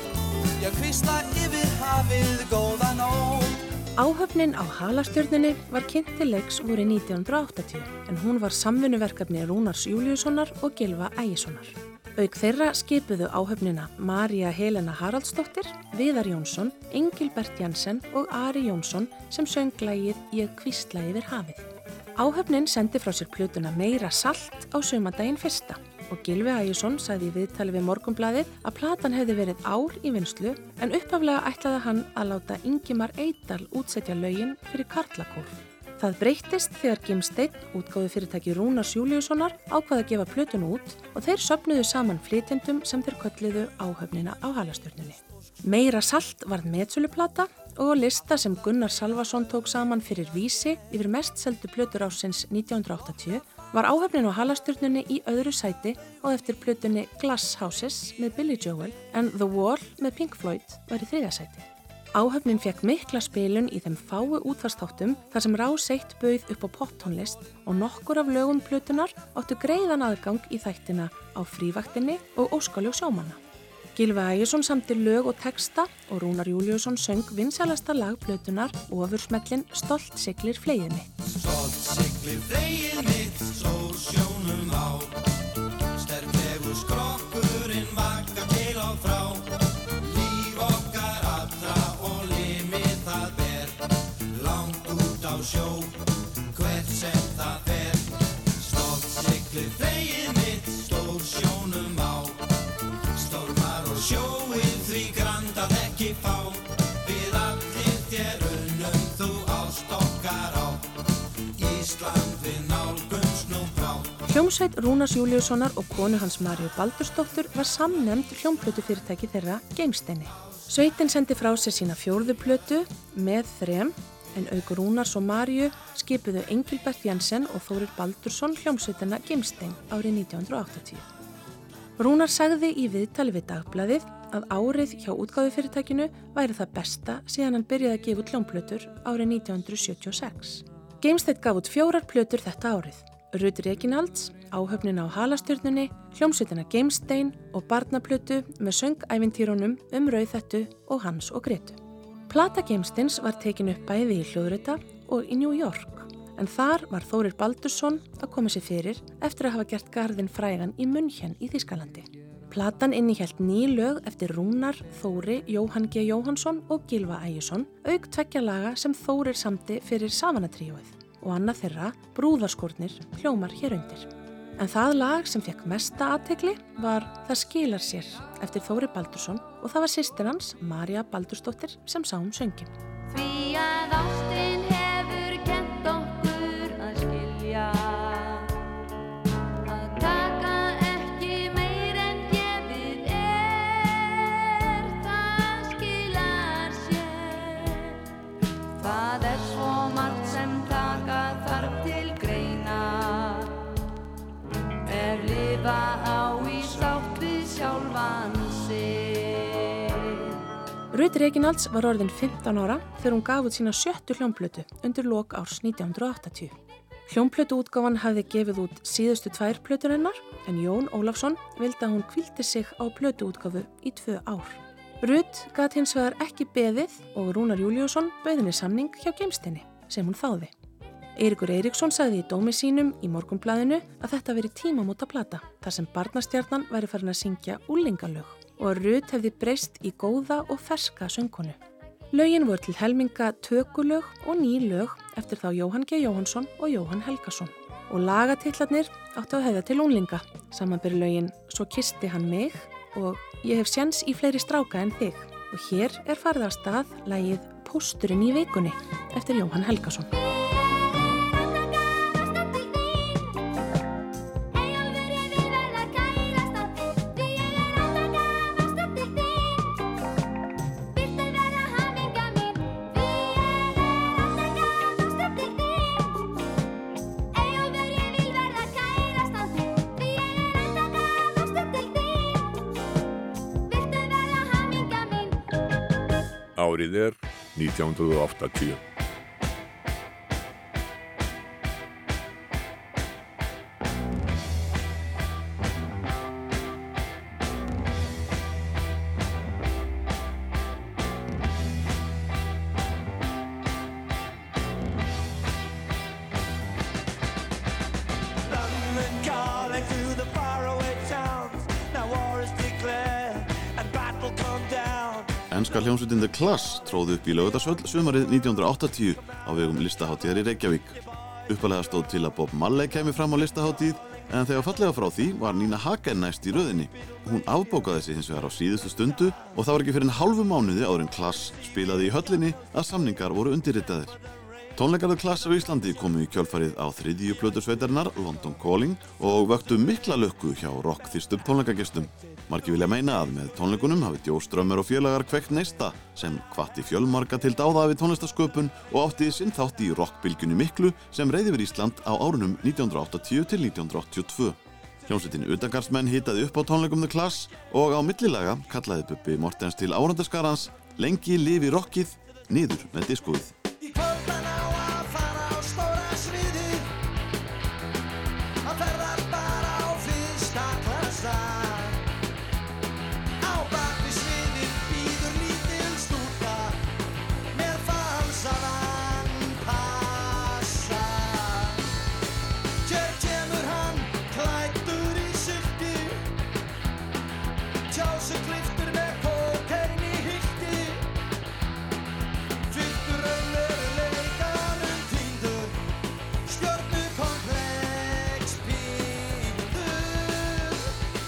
Já, kvistla yfir hafið góða nótt Áhöfnin á halastjörnunni var kynnt til leiks voru 1980 en hún var samfunnuverkefni Rúnars Júliussonar og Gilva Ægissonar. Auk þeirra skipuðu áhöfnina Marja Helena Haraldsdóttir, Viðar Jónsson, Engilbert Jansen og Ari Jónsson sem söng lægið Ég kvistla yfir hafið. Áhöfnin sendi frá sér plötuna Meira salt á sömadaginn fyrsta og Gilvi Ægisson sagði í viðtali við Morgunbladið að platan hefði verið ár í vinslu en upphaflega ætlaði hann að láta Ingimar Eidal útsetja lögin fyrir Karlakór. Það breyttist þegar Gimsteinn, útgáðu fyrirtæki Rúnars Júliussonar, ákvaði að gefa plötun út og þeir söpnuðu saman flytjendum sem þeir kölliðu áhöfnina á halastjörnunni. Meira salt varð metsöluplata og lista sem Gunnar Salvason tók saman fyrir vísi yfir mest seldu plötur ásins 1980 var áhöfnin á halastjörnunni í öðru sæti og eftir plötunni Glass Houses með Billy Joel en The Wall með Pink Floyd var í þriða sæti. Áhöfnin fekk mikla spilun í þeim fáu útvarstáttum þar sem Ráseitt bauð upp á poptónlist og nokkur af lögum plötunar áttu greiðan aðgang í þættina á frívaktinni og óskaljó sjómanna. Gilvi Ægjesson samti lög og texta og Rúnar Júliusson söng vinsælasta lag plötunar ofursmellin Stolt siglir flegið mitt. Stolt siglir flegið mitt, Hljómsveit Rúnars Júliussonar og konu hans Marju Baldursdóttur var samnemnd hljómplötu fyrirtæki þeirra Geimsteini. Sveitin sendi frá sér sína fjórðu plötu með þrem en aukur Rúnars og Marju skipuðu Engilbert Jensen og Þórir Baldursson hljómsveitina Geimstein árið 1980. Rúnar sagði í viðtali við dagbladið að árið hjá útgáðufyrirtækinu væri það besta síðan hann byrjaði að gefa út hljómplötur árið 1976. Geimsteinn gaf út fjórar plötur þetta árið. Rut Reginalds, áhöfnin á halastjörnunni, hljómsveitina Geimstein og barnaplötu með söngævintýrónum um Rauðettu og Hans og Gretu. Plata Geimsteins var tekin upp bæði í hljóðrita og í New York en þar var Þórir Baldursson að koma sér fyrir eftir að hafa gert garðin frægan í München í Þískalandi. Platan innihjælt ný lög eftir Rúnar, Þóri, Jóhann G. Jóhansson og Gilva Ægjesson auk tveggja laga sem Þórir samti fyrir Savanatríóið og annað þeirra, Brúðarskórnir, hljómar hér undir. En það lag sem fekk mesta aðtegli var Það skilar sér eftir Þóri Baldursson og það var sýstir hans, Marja Baldursdóttir, sem sá um söngin. Því að ástin hefur Rut Reginalds var orðin 15 ára þegar hún gaf út sína sjöttu hljómplötu undir lok árs 1980. Hljómplötu útgáfan hafði gefið út síðustu tvær plötur hennar en Jón Ólafsson vildi að hún kvildi sig á plötu útgáfu í tvö ár. Rut gat hins vegar ekki beðið og Rúnar Júliusson bauðinni samning hjá geimstinni sem hún þáði. Eirikur Eiríksson sagði í dómi sínum í morgunblæðinu að þetta veri tímamóta plata þar sem barnastjarnan væri farin að syngja úlingalög og Rut hefði breyst í góða og ferska söngkonu. Lögin voru til helminga tökulög og ný lög eftir þá Jóhann G. Jóhansson og Jóhann Helgason og lagatillarnir áttu að hefða til únlinga samanbyrju lögin Svo kisti hann mig og Ég hef sjans í fleiri stráka en þig og hér er farið af stað lægið Pósturinn í vikunni eftir Jóhann Helgason. Árið er 1980. hljómsveitin The Class tróði upp í lögutarsvöll sumarið 1980 á vegum listaháttíðar í Reykjavík. Uppalega stóð til að Bob Marley kemi fram á listaháttíð en þegar fallega frá því var Nína Hagen næst í röðinni. Hún afbókaði sig hins vegar á síðustu stundu og það var ekki fyrir en hálfu mánuði áður en Class spilaði í höllinni að samningar voru undirritaðir. Tónleikarðu Class á Íslandi komu í kjölfarið á þriðju plötu sveitarinnar, London Calling, og vöktu mikla lökku hjá rockþýstum tónleikagestum. Marki vilja meina að með tónleikunum hafi Djó Strömmur og félagar kveikt neista sem hvatti fjölmarga til dáða við tónlistasköpun og átti sinn þátt í rockbylgjunni miklu sem reyði við Ísland á árunum 1980 til 1982. Hljómsveitin Utangarsmenn hitaði upp á tónleikum The Class og á millilaga kallaði Bubbi Mortens til árandaskarans Lengi lifi rockið, niður með diskóið.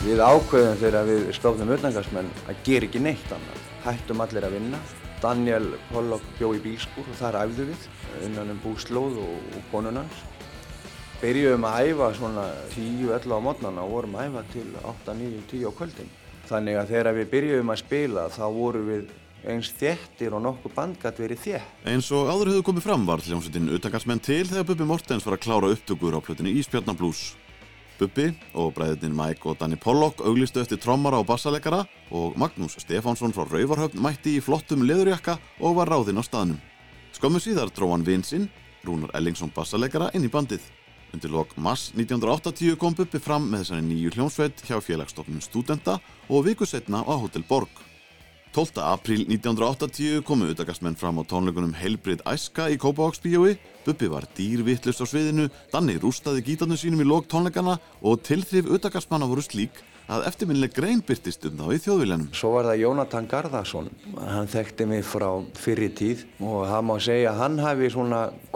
Við ákveðum þegar við stofnum utangarsmenn að gera ekki neitt annað. Hættum allir að vinna. Daniel Pollock bjó í bílskúr og þar æfðu við innan um búslóð og, og konunans. Byrjuðum að æfa svona 10-11 á mótnana og vorum að æfa til 8-9-10 á kvöldin. Þannig að þegar við byrjuðum að spila þá vorum við eins þéttir og nokkuð band gæti verið þétt. Eins og áður hefðu komið fram var hljómsveitin Utangarsmenn til þegar Bubbi Mortens var að klára upptökur á plötunni Ísbjarnablues. Bubbi og bræðirnir Mike og Danny Pollock auglistu eftir trommara og bassaleggara og Magnús Stefánsson frá Rauvarhöfn mætti í flottum leðurjakka og var ráðinn á staðnum. Skömmu síðar dró hann vinsinn, Rúnar Ellingsson bassaleggara, inn í bandið. Undir lok mass 1980 kom Bubbi fram með þessari nýju hljómsveit hjá félagsstofnun stúdenta og viku setna á Hotel Borg. 12. apríl 1980 komu utakastmenn fram á tónleikunum Heilbrið Æska í Kópavóksbíói, Bubbi var dýrvittlust á sviðinu, Danni rústaði gítarnu sínum í lók tónleikana og tilþrif utakastmanna voru slík að eftirminnileg grein byrtist um þá í þjóðviljanum. Svo var það Jónatan Garðarsson. Hann þekkti mig frá fyrri tíð og það má segja að hann hafi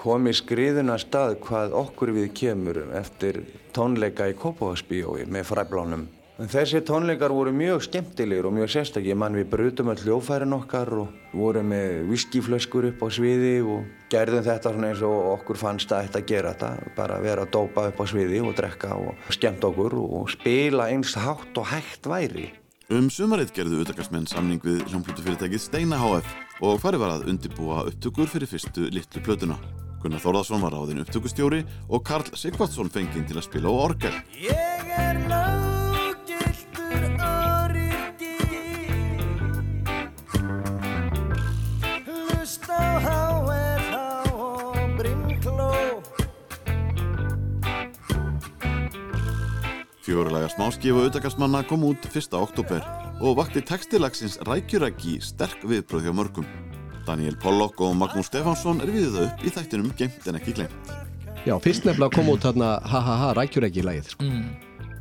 komið skriðuna stað hvað okkur við kemur eftir tónleika í Kópavagsbíói með fræblánum. En þessi tónleikar voru mjög skemmtilegir og mjög sérstakir. Mann við brutum öll hljófærin okkar og vorum með viskiflöskur upp á sviði og gerðum þetta svona eins og okkur fannst að þetta gera þetta. Bara vera að dópa upp á sviði og drekka og skemmt okkur og spila eins hátt og hægt væri. Um sumarið gerðu utakastmenn samning við hljómplötufyrirtækið Steina HF og farið var að undibúa upptökur fyrir fyrstu litlu plötuna. Gunnar Þórðarsson var ráðinn upptökustjóri og Karl Sigvardsson fenginn til að spila á orgel. Ég lög Fjórulaga smáskifa auðvitaðsmanna kom út 1. oktober og vakti textilagsins rækjurækki sterk viðbröð hjá mörgum. Daniel Pollock og Magnús Stefánsson er við það upp í þættinum Gemt en ekki glemt. Já, fyrst nefnilega kom út þarna ha ha ha rækjurækki lagið sko. Mm.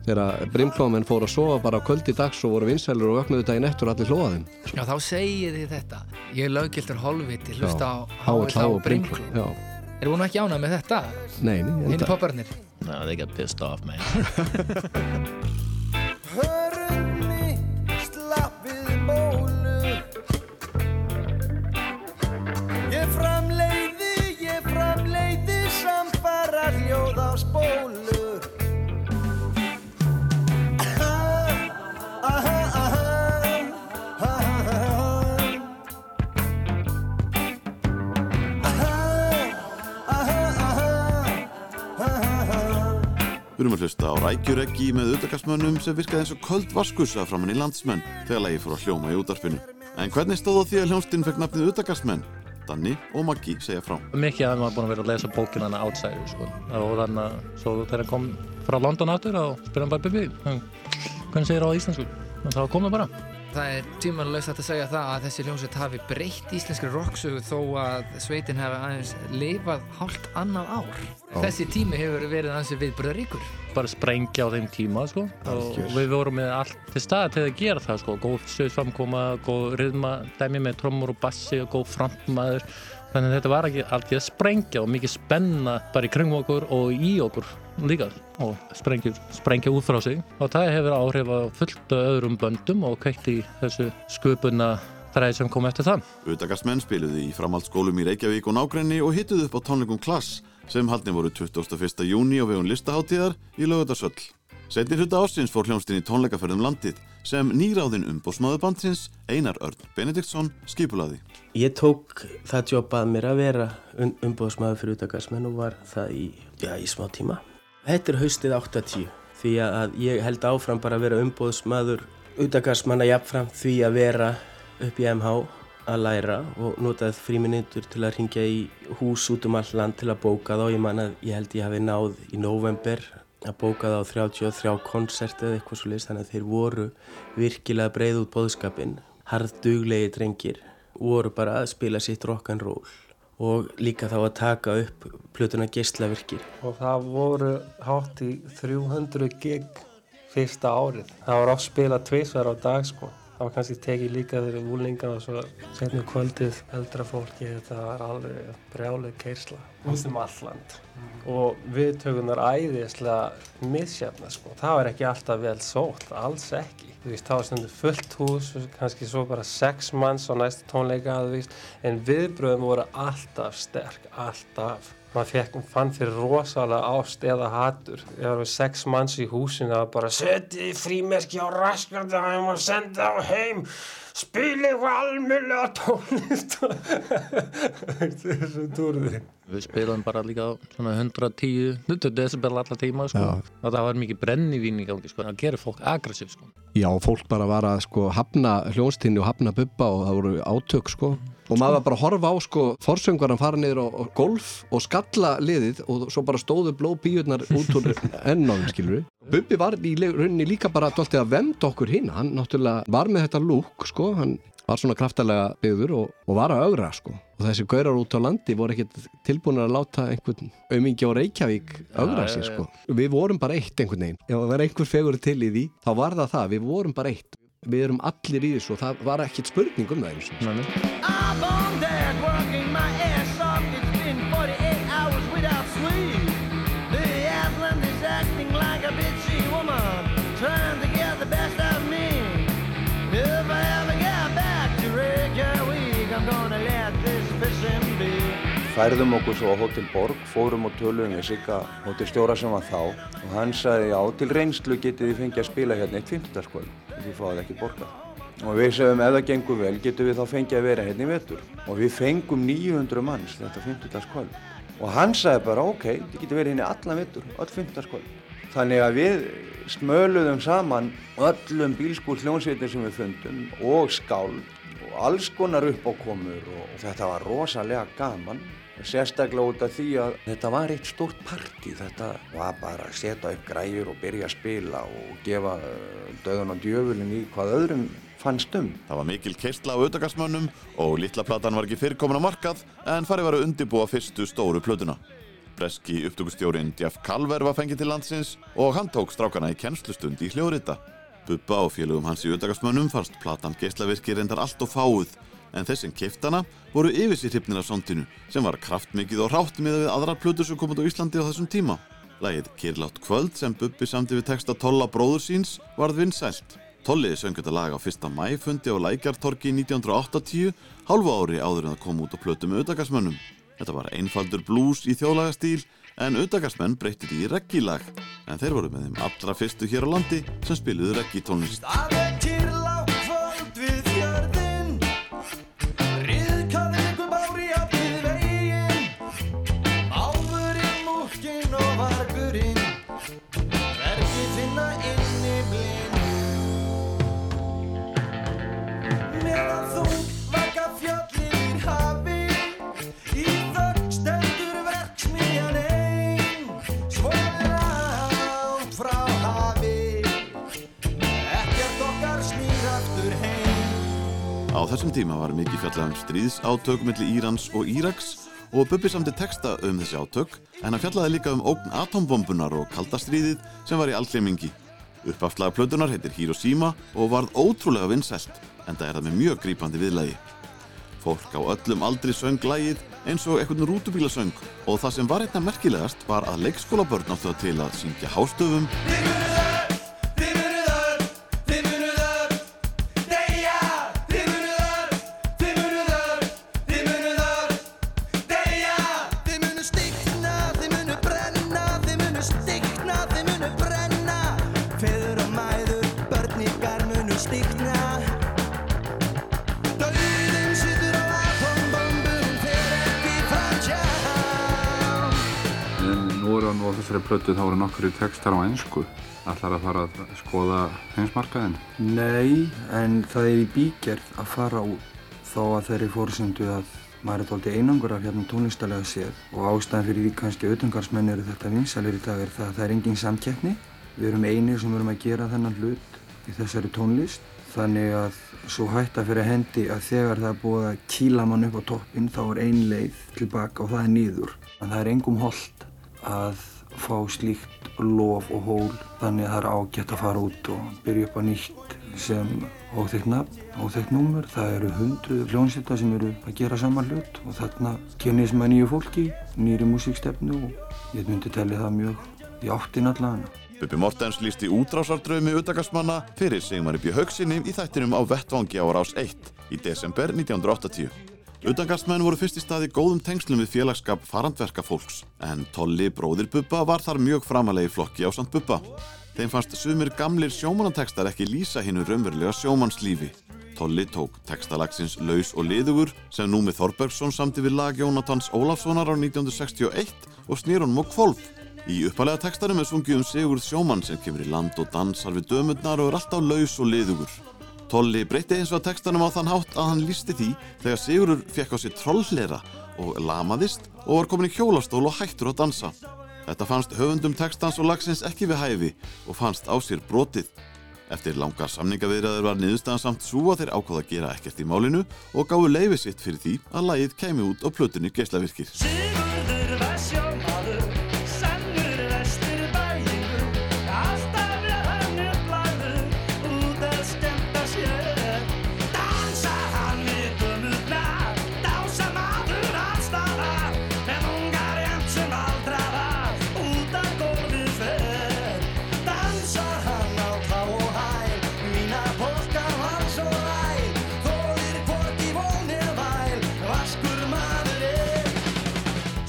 Þegar brimklómen fór að sofa bara á kvöldi dags og voru vinsælur og vöknuðu daginn eftir og allir hlóðaðum. Já, þá segið þið þetta. Ég er löggildur holviti, hlusta á HLH og Brimkló. Já. Við nú ekki ánað með þetta? Nei, nei. Hinn popparnir. No, they got pissed off, man. Hörund mitt slapp við bólu Ég framleiði, ég framleiði samfara hljóð á spólu Við erum að hlusta á rækjureggi með auðvitaðsmönnum sem virkaði eins og köld vaskussa framann í landsmenn þegar lægi fór að hljóma í útarpinu. En hvernig stóð á því að hljónstinn fekk nafnið auðvitaðsmenn? Danni og Maggi segja frá. Mikið að maður búin að vera að lesa bókina hann Outsider sko. og þannig að svo þegar hann kom frá London áttur og spyrir hann bara Bibi, hvernig segir það á íslensku? Og þá kom það bara. Það er tímanlega hægt að segja það að þessi hljómsveit hafi breytt íslenskri rocksögu þó að sveitin hefði aðeins lifað hálft annað ár. Já. Þessi tími hefur verið aðeins viðbröðaríkur. bara sprengja á þeim tíma sko. og við vorum með allt til staða til að gera það sko. góð sögframkoma, góð ryðma dæmi með trommur og bassi og góð frontmaður þannig að þetta var ekki allt að sprengja og mikið spenna bara í kringum okkur og í okkur líka og sprengja, sprengja út frá sig og það hefur áhrif á fullt af öðrum böndum og kveikt í þessu sköpuna þræði sem kom eftir það Auðvitaðsmenn spiluði í framhaldsskólum í Reykjavík og nágrenni og hittuðu upp á tónleikum Klass sem haldin voru 21. júni á vegun listaháttíðar í Laugardalsvöll. Setni hluta ársins fór hljómsdinn í tónleikaferðum landið sem nýráðinn umbóðsmaður bandsins Einar Örn Benediktsson skipulaði. Ég tók það jobb að mér að vera um, umbóðsmaður fyrir utakarsmenn og var það í, já, í smá tíma. Þetta er haustið 80 því að ég held áfram bara að vera umbóðsmaður utakarsmanna jafnfram því að vera upp í MH að læra og notaði fríminutur til að ringja í hús út um all land til að bóka þá. Ég man að ég held ég hafi náð í november að bóka þá 33 konserti eða eitthvað svo list þannig að þeir voru virkilega breið út bóðskapin. Harðduglegi drengir voru bara að spila sitt rock'n'roll og líka þá að taka upp plötuna geislavirkir. og það voru hátt í 300 gig fyrsta árið. Það var oft spilað tvisvar á dag sko. Það var kannski tekið líka þeirri úlingar og svo setnum kvöldið eldra fólki þetta var alveg brjálið keirsla út um alland og viðtökunar æðislega misjafna sko. Það var ekki alltaf vel sótt, alls ekki. Þú veist, það var stundu fullt hús, kannski svo bara sex manns á næsta tónleika, þú veist, en viðbröðum voru alltaf sterk, alltaf. Maður fekk, fann fyrir rosalega ást eða hatur. Ef það var sex manns í húsinu, var bara setið frímerki á raskandahæm og senda á heim, spila eitthvað almjölega tónlist. Þessu túrði. Við spilaðum bara líka á svona 110 20 decibel alla tíma sko. og það var mikið brennivín í gangi sko. það gerir fólk aggressív sko. Já, fólk bara var að sko hafna hljónstinni og hafna bubba og það voru átök sko og maður var bara að horfa á sko forsöngvaran fara niður á, á golf og skalla liðið og svo bara stóðu blóð bíurnar út úr ennáðum skilur Bubbi var í rauninni líka bara dálítið að vemda okkur hinn. Hann náttúrulega var með þetta lúk sko. Hann var svona kraftalega byggður og, og var að augra sko. Og þessi gaurar út á landi voru ekkert tilbúin að láta einhvern aumingi á Reykjavík augra já, sko. Við vorum bara eitt einhvern veginn. Ef það var einhver fegur til í því þá var það það, við vorum bara eitt við erum allir í þessu og það var ekkert spurning um það einu sinni. I'm on deck working my ass off. It's been 48 hours without sleep. The Atlant is acting like a bitchy woman, trying to get the best out of me. If I ever get back to Reykjavik, I'm gonna let this fishing be. Færðum okkur svo á Hotel Borg, fórum og töluðum við Sigga hótelstjóra sem var þá og hann sagði já, til reynslu getið þið fengið að spila hérna eitt 50 skvöld og þið fáið ekki borgað. Og við segjum ef það gengur vel getum við þá fengið að vera hérna í vetur og við fengum 900 manns þetta 50 skvöld og hann sagði bara ok, þið getur verið hérna í allan vetur, öll 50 skvöld. Þannig að við smöluðum saman öllum bílskúr hljónsveitir sem við fundum og skáld og alls konar uppákomur og þetta var rosalega gaman sérstaklega út af því að þetta var eitt stórt parti þetta var bara að setja upp græjur og byrja að spila og gefa uh, döðan og djöfulin í hvað öðrum fannst um Það var mikil keistla á auðvitaðsmönnum og litla platan var ekki fyrirkomin á markað en farið var að undibúa fyrstu stóru plötuna. Breski upptökustjórin Jeff Calver var fengið til landsins og hann tók strákana í kennslustund í hljóðrita. Bubba og félögum hans í auðvitaðsmönnum fannst platan geislavirki reyndar allt og fáuð en þeir sem keiftana voru yfir sér hrypnir af sondinu sem var kraftmikið og rátt með við aðrar plötur sem komið á Íslandi á þessum tíma. Lægið Kirlátt kvöld sem Bubbi samti við texta Tolla bróður síns varð vinsælt. Tolli söng þetta lag á 1. mæ fundi á Lækjartorki 1980, hálfu ári áður en það kom út á plötu með auðvitaðsmönnum. Þetta var einfaldur blues í þjóðlagastíl en auðvitaðsmenn breytið í reggilag en þeir voru með þeim allra fyrstu hér á landi sem spiluðu reggitónlist. Þessum tíma var mikið fjallað um stríðsátök milli Írans og Íraks og Bubbi samti texta um þessi átök en hann fjallaði líka um ógn atombombunar og kaldastríðið sem var í algleimingi. Uppafslaga plötunar heitir Hiroshima og varð ótrúlega vinsælt en það er það með mjög grípandi viðlægi. Fólk á öllum aldri söng lægið eins og einhvern rútubílasöng og það sem var einna merkilegast var að leikskólabörn áttu það til að syngja hástöfum þessari plötu þá eru nokkru textar á einsku. Ætlar að fara að skoða heimsmarkaðin? Nei, en það er í bígerð að fara út þó að þeirri fórsendu að maður er tóltið einangur af hérna tónlistalega séð og ástæðan fyrir því kannski auðvengarsmenn eru þetta vinsalir í dag er það að það er engin samkeppni. Við erum einir sem erum að gera þennan hlut í þessari tónlist þannig að svo hætta fyrir hendi að þegar það er búið að kýla mann upp á toppinn þá er ein leið tilbaka og það er nýður. En það er engum holdt að fá slíkt lof og hól þannig að það er ágætt að fara út og byrja upp á nýtt sem óþekkt nafn, óþekkt númer. Það eru hundruð hljónsetta sem eru að gera saman hlut og þarna kynnist maður nýju fólki, nýri músíkstefnu og ég myndi telli það mjög í áttin allan. Bubbi Mortens lísti útrásardraumi utakarsmanna fyrir Sigmar í haugsinni í þættinum á Vettvangi á rás 1 í desember 1980. Utangarsmenn voru fyrst í staði góðum tengslum við félagskap farandverka fólks en Tolli, bróðir Bubba, var þar mjög framalegi flokki á samt Bubba. Þeim fannst sumir gamlir sjómanantekstar ekki lýsa hinnu raunverulega sjómannslífi. Tolli tók tekstalagsins Laus og liðugur sem Númi Þorbergsson samti við lag Jónatans Ólafssonar á 1961 og snýr honum á kvolf. Í uppalega tekstarum er sungið um Sigurð sjómann sem kemur í land og dansar við dömurnar og er alltaf laus og liðugur. Tolli breytti eins og að tekstanum á þann hátt að hann lísti því þegar Sigurður fekk á sig trollhlera og lamaðist og var komin í hjólastól og hættur að dansa. Þetta fannst höfundum tekstans og lagsins ekki við hæfi og fannst á sér brotið. Eftir langar samningaviðræður var niðurstaðan samt svo að þeir ákváða að gera ekkert í málinu og gáðu leifi sitt fyrir því að lagið kemi út á plötunni geislavirkir.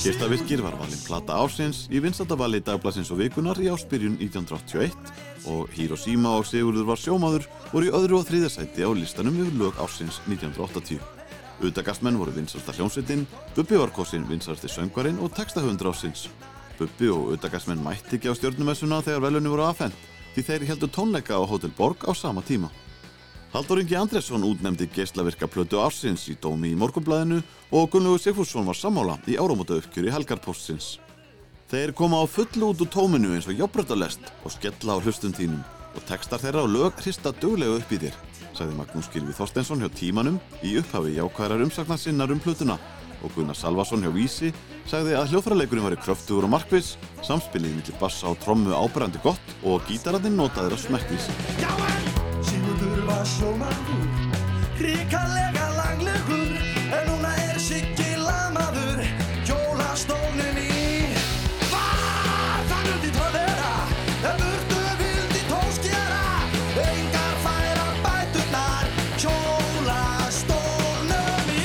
Geislavirkir var valinn plata ársins í vinstandavali dagblassins og vikunar í áspyrjun 1981 og Hiroshima og Sigurður var sjómaður voru í öðru og þriðja sæti á listanum yfir lög ársins 1980. Utagastmenn voru vinsarsta hljómsveitin, Bubbi var kosin vinsarsti söngvarinn og textahöfundur ársins. Bubbi og Utagastmenn mætti ekki á stjórnumessuna þegar velunni voru afhengt því þeir heldur tónleika á Hotel Borg á sama tíma. Haldur Ingi Andresson útnefndi geislavirka plötu ársins í dómi í morgunblæðinu og Gunnlaugur Sigfússon var sammála í áramóta uppgjöri Helgarpóstsins. Þeir koma á fullu út úr tóminu eins og jobbröldalest og skella á hlustum þínum og textar þeirra og lög hrista duglega upp í þér, sagði Magnús Gylfi Þorsteinsson hjá tímanum í upphafi jákvæðrar umsagnar sinnar um plötuna og Gunnar Salvason hjá Vísi sagði að hljóðfæraleikurinn væri kröftugur og markviss, samspilið millir bassa og trommu áberandi gott og gítararnir notaðir að smekkvísi. Var sjómangur, ríkalega langlegur En núna er Siggi lamaður, hjólastólinn í Var það nundi að vera, en burtu vildi tóskjara Engar færa bæturnar, hjólastólinn í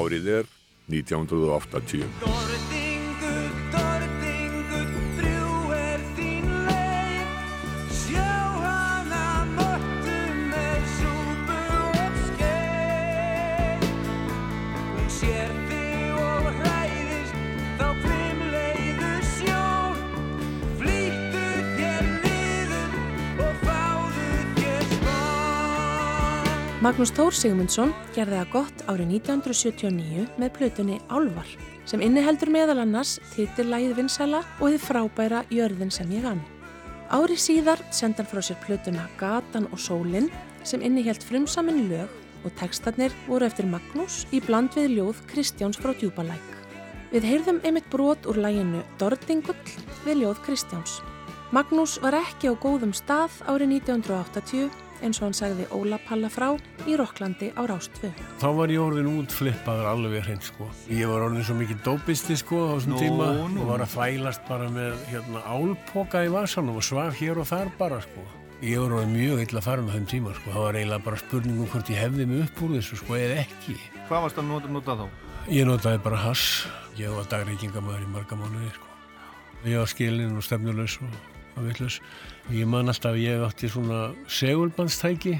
Árið er 1980. Magnús Tór Sigmundsson gerði það gott árið 1979 með plötunni Álvar sem inniheldur meðal annars titillægið vinsæla og þið frábæra Jörðin sem ég gann. Ári síðar sendi hann frá sér plötuna Gatan og Sólin sem innihelt frumsamin lög og textarnir voru eftir Magnús í bland við ljóð Kristjáns frá Djúbalæk. Við heyrðum einmitt brot úr læginu Dordingull við ljóð Kristjáns. Magnús var ekki á góðum stað árið 1980 eins og hann sagði Óla Palla frá í Rokklandi á Rástfu. Þá var ég orðin útflippaður alveg hreint sko. Ég var orðin svo mikið dópisti sko á þessum Nú, tíma nú. og var að fælast bara með hérna álpoka í vasanum og svaf hér og þar bara sko. Ég var orðin mjög illa farin á þeim tíma sko. Það var eiginlega bara spurningum hvort ég hefði mig upp úr þessu sko eða ekki. Hvað varst að nota, nota þá? Ég notaði bara hass. Ég var dagreikingamæður í marga mánuði sko. Ég var skilinn og stefnulegs og, og vitlaus. Ég man alltaf að ég átti svona segulbandstæki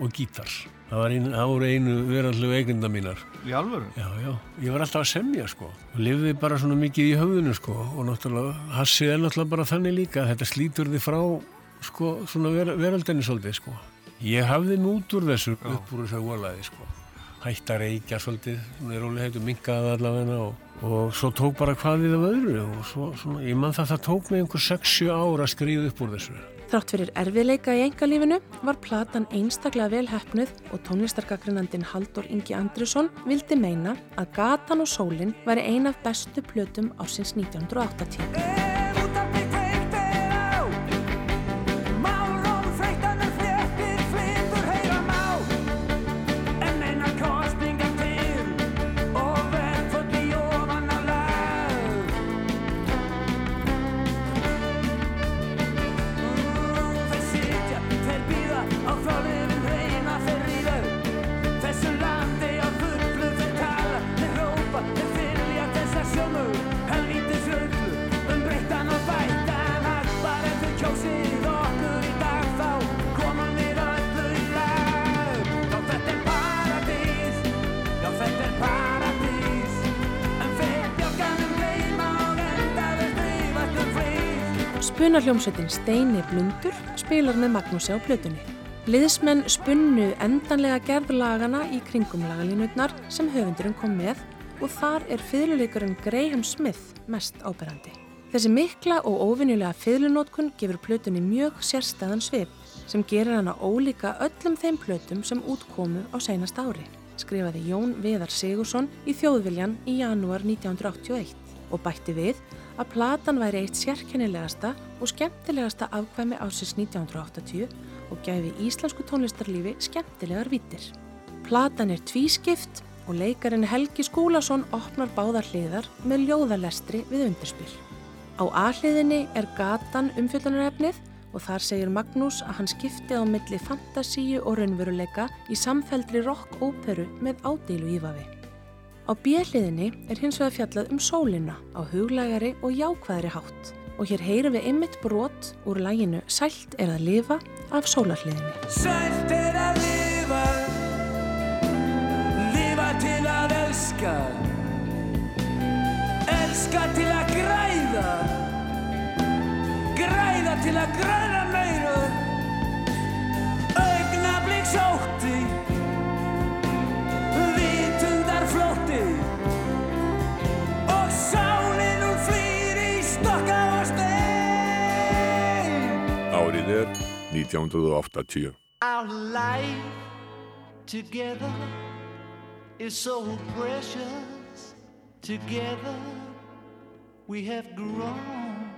og gítar. Það, einu, það voru einu verandlegu eiginda mínar. Í alvöru? Já, já. Ég var alltaf að semja sko. Og lifði bara svona mikið í höfðinu sko. Og náttúrulega, hassið er náttúrulega bara þannig líka. Þetta slítur þið frá sko, svona ver, veraldinni svolítið sko. Ég hafði mig út úr þessu upp úr þessu volaði sko. Hætti að reykja svolítið, svona í róli heitu, minkaði allavega og, og svo tók bara hvaðið af öðru og svo, svona, ég man það það tók mig einhver 6-7 ára að skriða upp úr þessu. Þrátt fyrir erfiðleika í engalífinu var platan einstaklega vel hefnuð og tónlistargagrinandin Haldur Ingi Andrusson vildi meina að Gatan og Sólin væri ein af bestu plötum ársins 1980. frís Spunarhljómsveitin Steini Blundur spilar með Magnúsi á plötunni. Liðsmenn spunnu endanlega gerðlagana í kringum lagalínutnar sem höfundurinn kom með og þar er fiðluleikurinn Graham Smith mest áberandi. Þessi mikla og óvinnulega fiðlunótkun gefur plötunni mjög sérstæðan svip sem gerir hana ólíka öllum þeim plötum sem útkomu á seinast ári, skrifaði Jón Viðar Sigursson í Þjóðviljan í janúar 1981 og bætti við að platan væri eitt sérkennilegasta og skemmtilegasta afkvæmi ásins 1980 og gæfi íslensku tónlistarlífi skemmtilegar vítir. Platan er tvískipt og leikarinn Helgi Skúlason opnar báðar hliðar með ljóðalestri við undirspil. Á A-hliðinni er gatan umfjöldunarefnið og þar segir Magnús að hann skipti á milli fantasíu og raunveruleika í samfeldri rock-óperu með ádeilu ífafi. Á B-hliðinni er hins vegar fjallað um sólina á huglægari og jákvæðri hátt. Og hér heyrum við ymmit brot úr læginu Sælt er að lifa af sólarhliðinni. Sælt er að lifa Lifa til að elska. Elska til að græða Græða til að græna meiru Augnablík sótti 1980. Our life together is so precious. Together we have grown.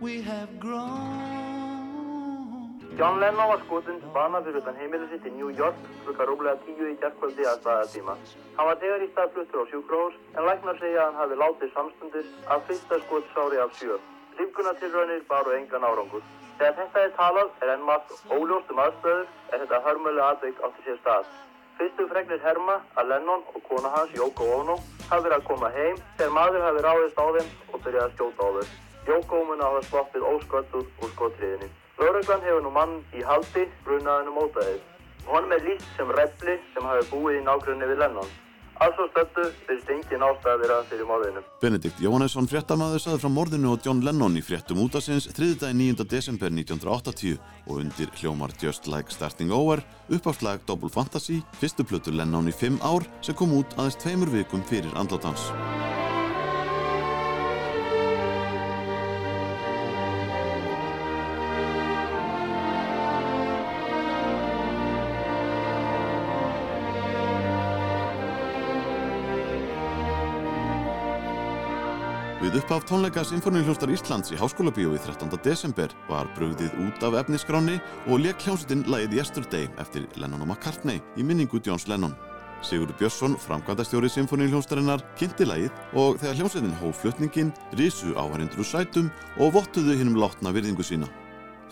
We have grown. John Lennon var skotinn til bana fyrir utan heimilið sitt í New York klukka rúmlega tíu í kjarkvöldi að staðartíma. Hann var þegar í stað fluttur á sjúkrós en læknar segja að hann hafi látið samstundis af fyrsta skotsári af sjö. Lífgunartilraunir baru engan árangur. Þegar þetta er talað er enn margt óljóst um aðstöður er þetta hörmulega atvik átti sér stað. Fyrstu fregnir herma að Lennon og kona hans Yoko Ono hafi verið að koma heim þegar maður hafi ráðist á þeim og byrjað að skjóta á þau. Yoko mun hafa sloppið ósköldur úr skotriðinni. Löruglan hefur nú mann í haldi brunaðinu mótaðið. Honum er lýst sem repli sem hafi búið í nágrunni við Lennon. Að svo stöttu byrst engin ástæða vera fyrir morðinu. Benedikt Jóhannesson fréttamaður saði frá morðinu á John Lennon í fréttum útasins 3. 9. desember 1980 og undir hljómar Just Like Starting Over uppáslag Double Fantasy, fyrstu plötu Lennon í 5 ár sem kom út aðeins tveimur vikum fyrir andlátans. Við upphaf tónleika Sinfoníuljóstar Íslands í Háskólabíói 13. desember var brugðið út af efnisgráni og leik hljómsveitin lagið Yesterday eftir Lennon og McCartney í minningu Johns Lennon. Sigurður Björnsson, framkvæmdastjóri Sinfoníuljóstarinnar, kynnti lagið og þegar hljómsveitin hóf flutningin, risu áhærindur úr sætum og vottuðu hinnum látna virðingu sína.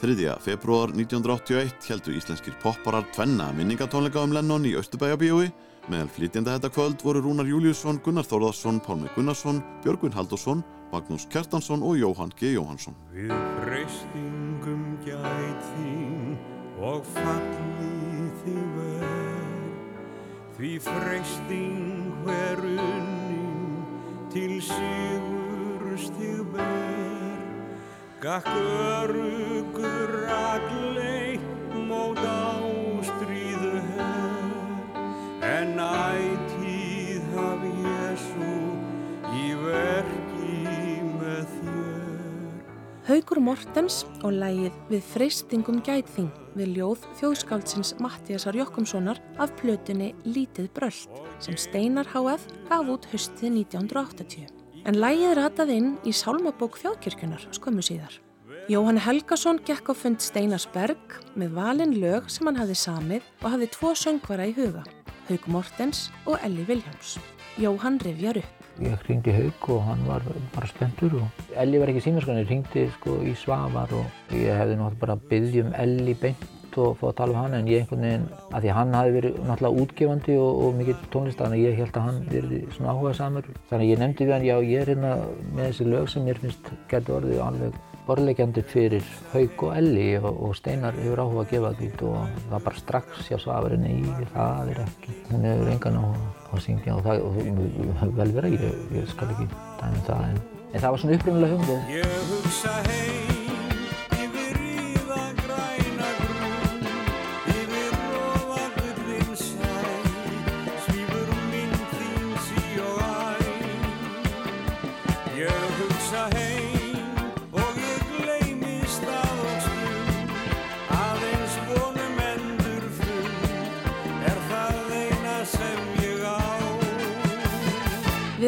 3. februar 1981 heldu íslenskir popparar tvenna minningatónleika um Lennon í Östubæjabíói Meðal flytjenda þetta kvöld voru Rúnar Júliusson, Gunnar Þórðarsson, Pálmi Gunnarsson, Björgvin Haldursson, Magnús Kjartansson og Jóhann G. Jóhannsson. Við freystingum gæt þín og falli þig ver Því freysting hver unning til sigur stig ber Gakk örugur aglei mót ástríðu Haugur Mortens og lægið Við freystingum gætþing við ljóð þjóðskáldsins Mattiasar Jokkumssonar af plötunni Lítið bröld sem Steinar HF gaf út höstið 1980. En lægið rataði inn í Sálmabók þjóðkirkjunar skömmu síðar. Jóhann Helgason gekk á fund Steinars Berg með valin lög sem hann hafði samið og hafði tvo söngvara í huga, Haug Mortens og Elli Viljáms. Jóhann rifjar upp. Ég hringdi Haug og hann var bara spenntur og Elli var ekki símaskon, ég hringdi sko í Svavar og ég hefði náttúrulega bara byggði um Elli beint og fá að tala um hann en ég einhvern veginn, að því hann hafi verið náttúrulega útgefandi og, og mikill tónlist þannig að ég held að hann verið svona áhuga samur þannig að ég nefndi við hann, já ég er hérna með þessi lög sem mér finnst getur orðið alveg borðlegjandi fyrir Haug og Elli og, og Steinar hefur áhuga að gefa út og það bara strax hjá Svavarinn í það er ekki, hún hefur engan áhuga syngja og það og, vel vera, ég, ég skal ekki dæmi það en, en það var svona upprunnulega hugmynd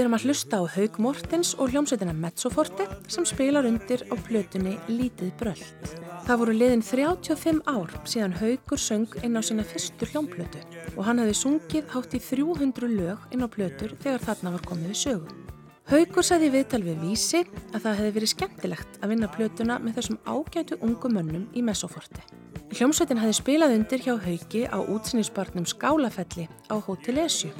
Við erum að hlusta á Haug Mortens og hljómsveitina Mezzoforte sem spilar undir á plötunni Lítið bröld. Það voru liðin 35 ár síðan Haugur söng inn á sína fyrstu hljómplötu og hann hefði sungið hátt í 300 lög inn á plötur þegar þarna var komið við sögu. Haugur sagði í viðtal við Vísi að það hefði verið skemmtilegt að vinna plötuna með þessum ágætu ungu mönnum í Mezzoforte. Hljómsveitin hefði spilað undir hjá Haugi á útsinnisbarnum Skálafelli á Hotel Esju.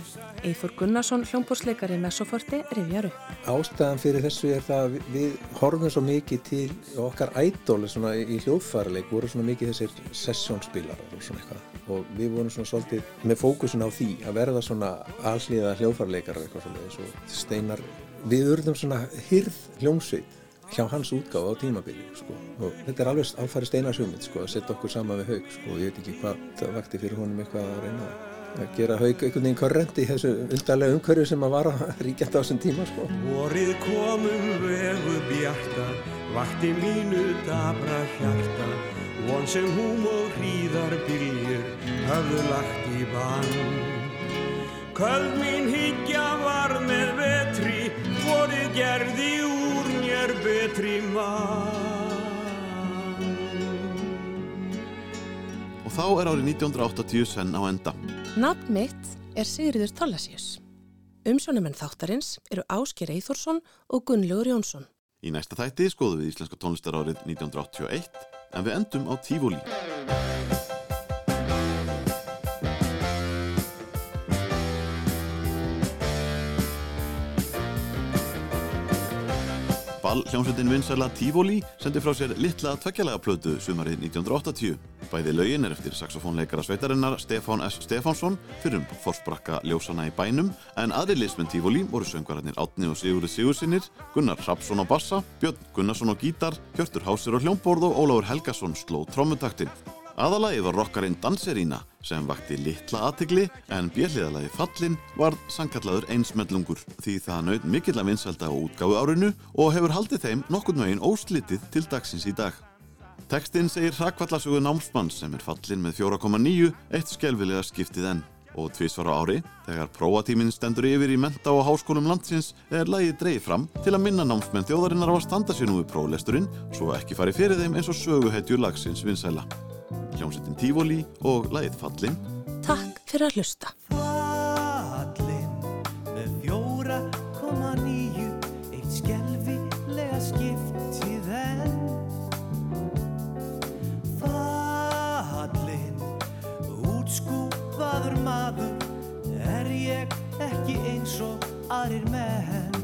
Eithor Gunnarsson, hljómbórsleikari Mezzoforte, rifjar upp. Ástæðan fyrir þessu er það að við horfum svo mikið til okkar ædóli í hljóðfæraleik voru svona mikið þessir sessjónspilarar og svona eitthvað og við vorum svona svolítið með fókusin á því að verða svona alliða hljóðfæraleikar eitthvað svona eins og steinar við urðum svona hyrð hljómsveit hjá hans útgáfa á tímabili sko. og þetta er alveg alfæri steinar hugmynd sko, að setja okkur saman við haug sko. og ég veit ekki hvað það vakti fyrir honum eitthvað að reyna að gera haug einhvern veginn korrent í þessu undarlega umhverju sem að vara ríkjandi á þessum tíma sko. Vorið komum vegu bjarta, vakti mínu dabra hjarta, von sem húm og hríðar byljur höfðu lagt í bann. Köld mín higgja var með vetri, vorið gerði úr mér betri mann. Og þá er árið 1980 senn á enda. Nafn mitt er Sigriður Tollasíus. Umsjónumenn þáttarins eru Ásker Eithórsson og Gunnlaugur Jónsson. Í næsta þætti skoðum við íslenska tónlistarárið 1981 en við endum á Tífóli. Ball hljómsveitin vinsæla Tífóli sendi frá sér litla tveggjalega plötu sumarið 1980. Bæði lögin er eftir saxofónleikara sveitarinnar Stefán S. Stefánsson fyrir um forsprakka ljósana í bænum en aðri listmenn Tífóli voru söngvararnir Átni og Sigurður Sigursinnir, Gunnar Rapsson á bassa, Björn Gunnarsson á gítar, Hjörtur Hásir á hljómborð og Ólafur Helgason sló trommutaktin. Aðalagi var rockarinn Danserína sem vakti litla aðtigli en björliðalagi Fallin var sangkallaður einsmellungur því það naut mikill að vinsælda á útgáfu árinu og hefur haldið þeim nokkurn veginn óslitið til dagsins í dag. Tekstinn segir hrakvallasögu námsmann sem er fallin með 4,9 eitt skelvilega skiptið enn og tvísvar á ári, þegar prófatíminn stendur yfir í menta og háskólum landsins er lagið dreigð fram til að minna námsmenn þjóðarinnar á að standa sér nú við próflesturinn svo ekki fari fyrir þeim eins og söguhetju lagsins vinsæla. Hljómsettin Tífóli og lagið Fallin. Takk fyrir að hlusta. Fallin með fjóra koma níu Eitt skelfilega skiptið enn Fallin útskúfaður maður Er ég ekki eins og aðrir menn?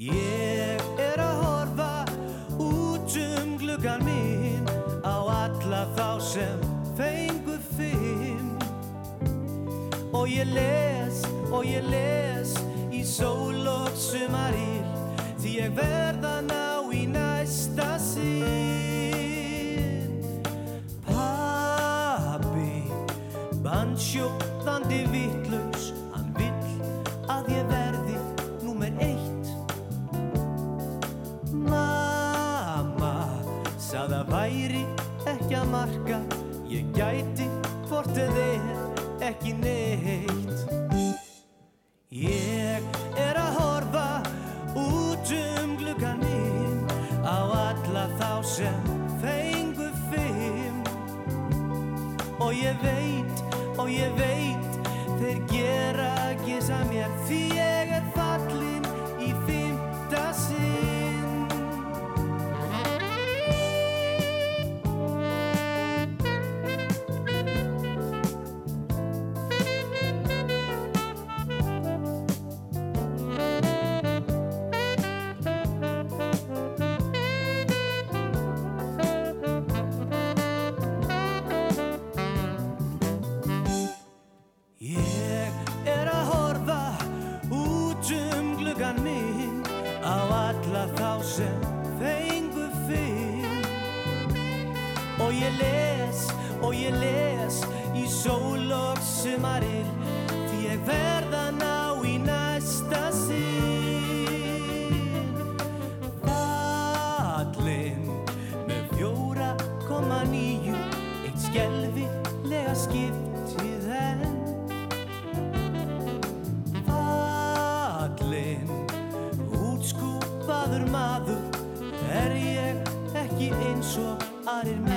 Ég er að horfa út um gluggan minn alla þá sem fengu fimm og ég les og ég les í sól og sumaril því ég verð að ná í næsta sinn. Pabbi bannsjóðandi vitlaus hann vill að ég verði númer eitt. Mamma sagði að væri ekki að marka. Ég gæti hvort eð er ekki neitt. Ég er að horfa út um gluggan minn Á alla þá sem fengu fimm. Og ég veit, og ég veit sem fengu fimm og ég les og ég les í sól og sumaril eins og aðrir menn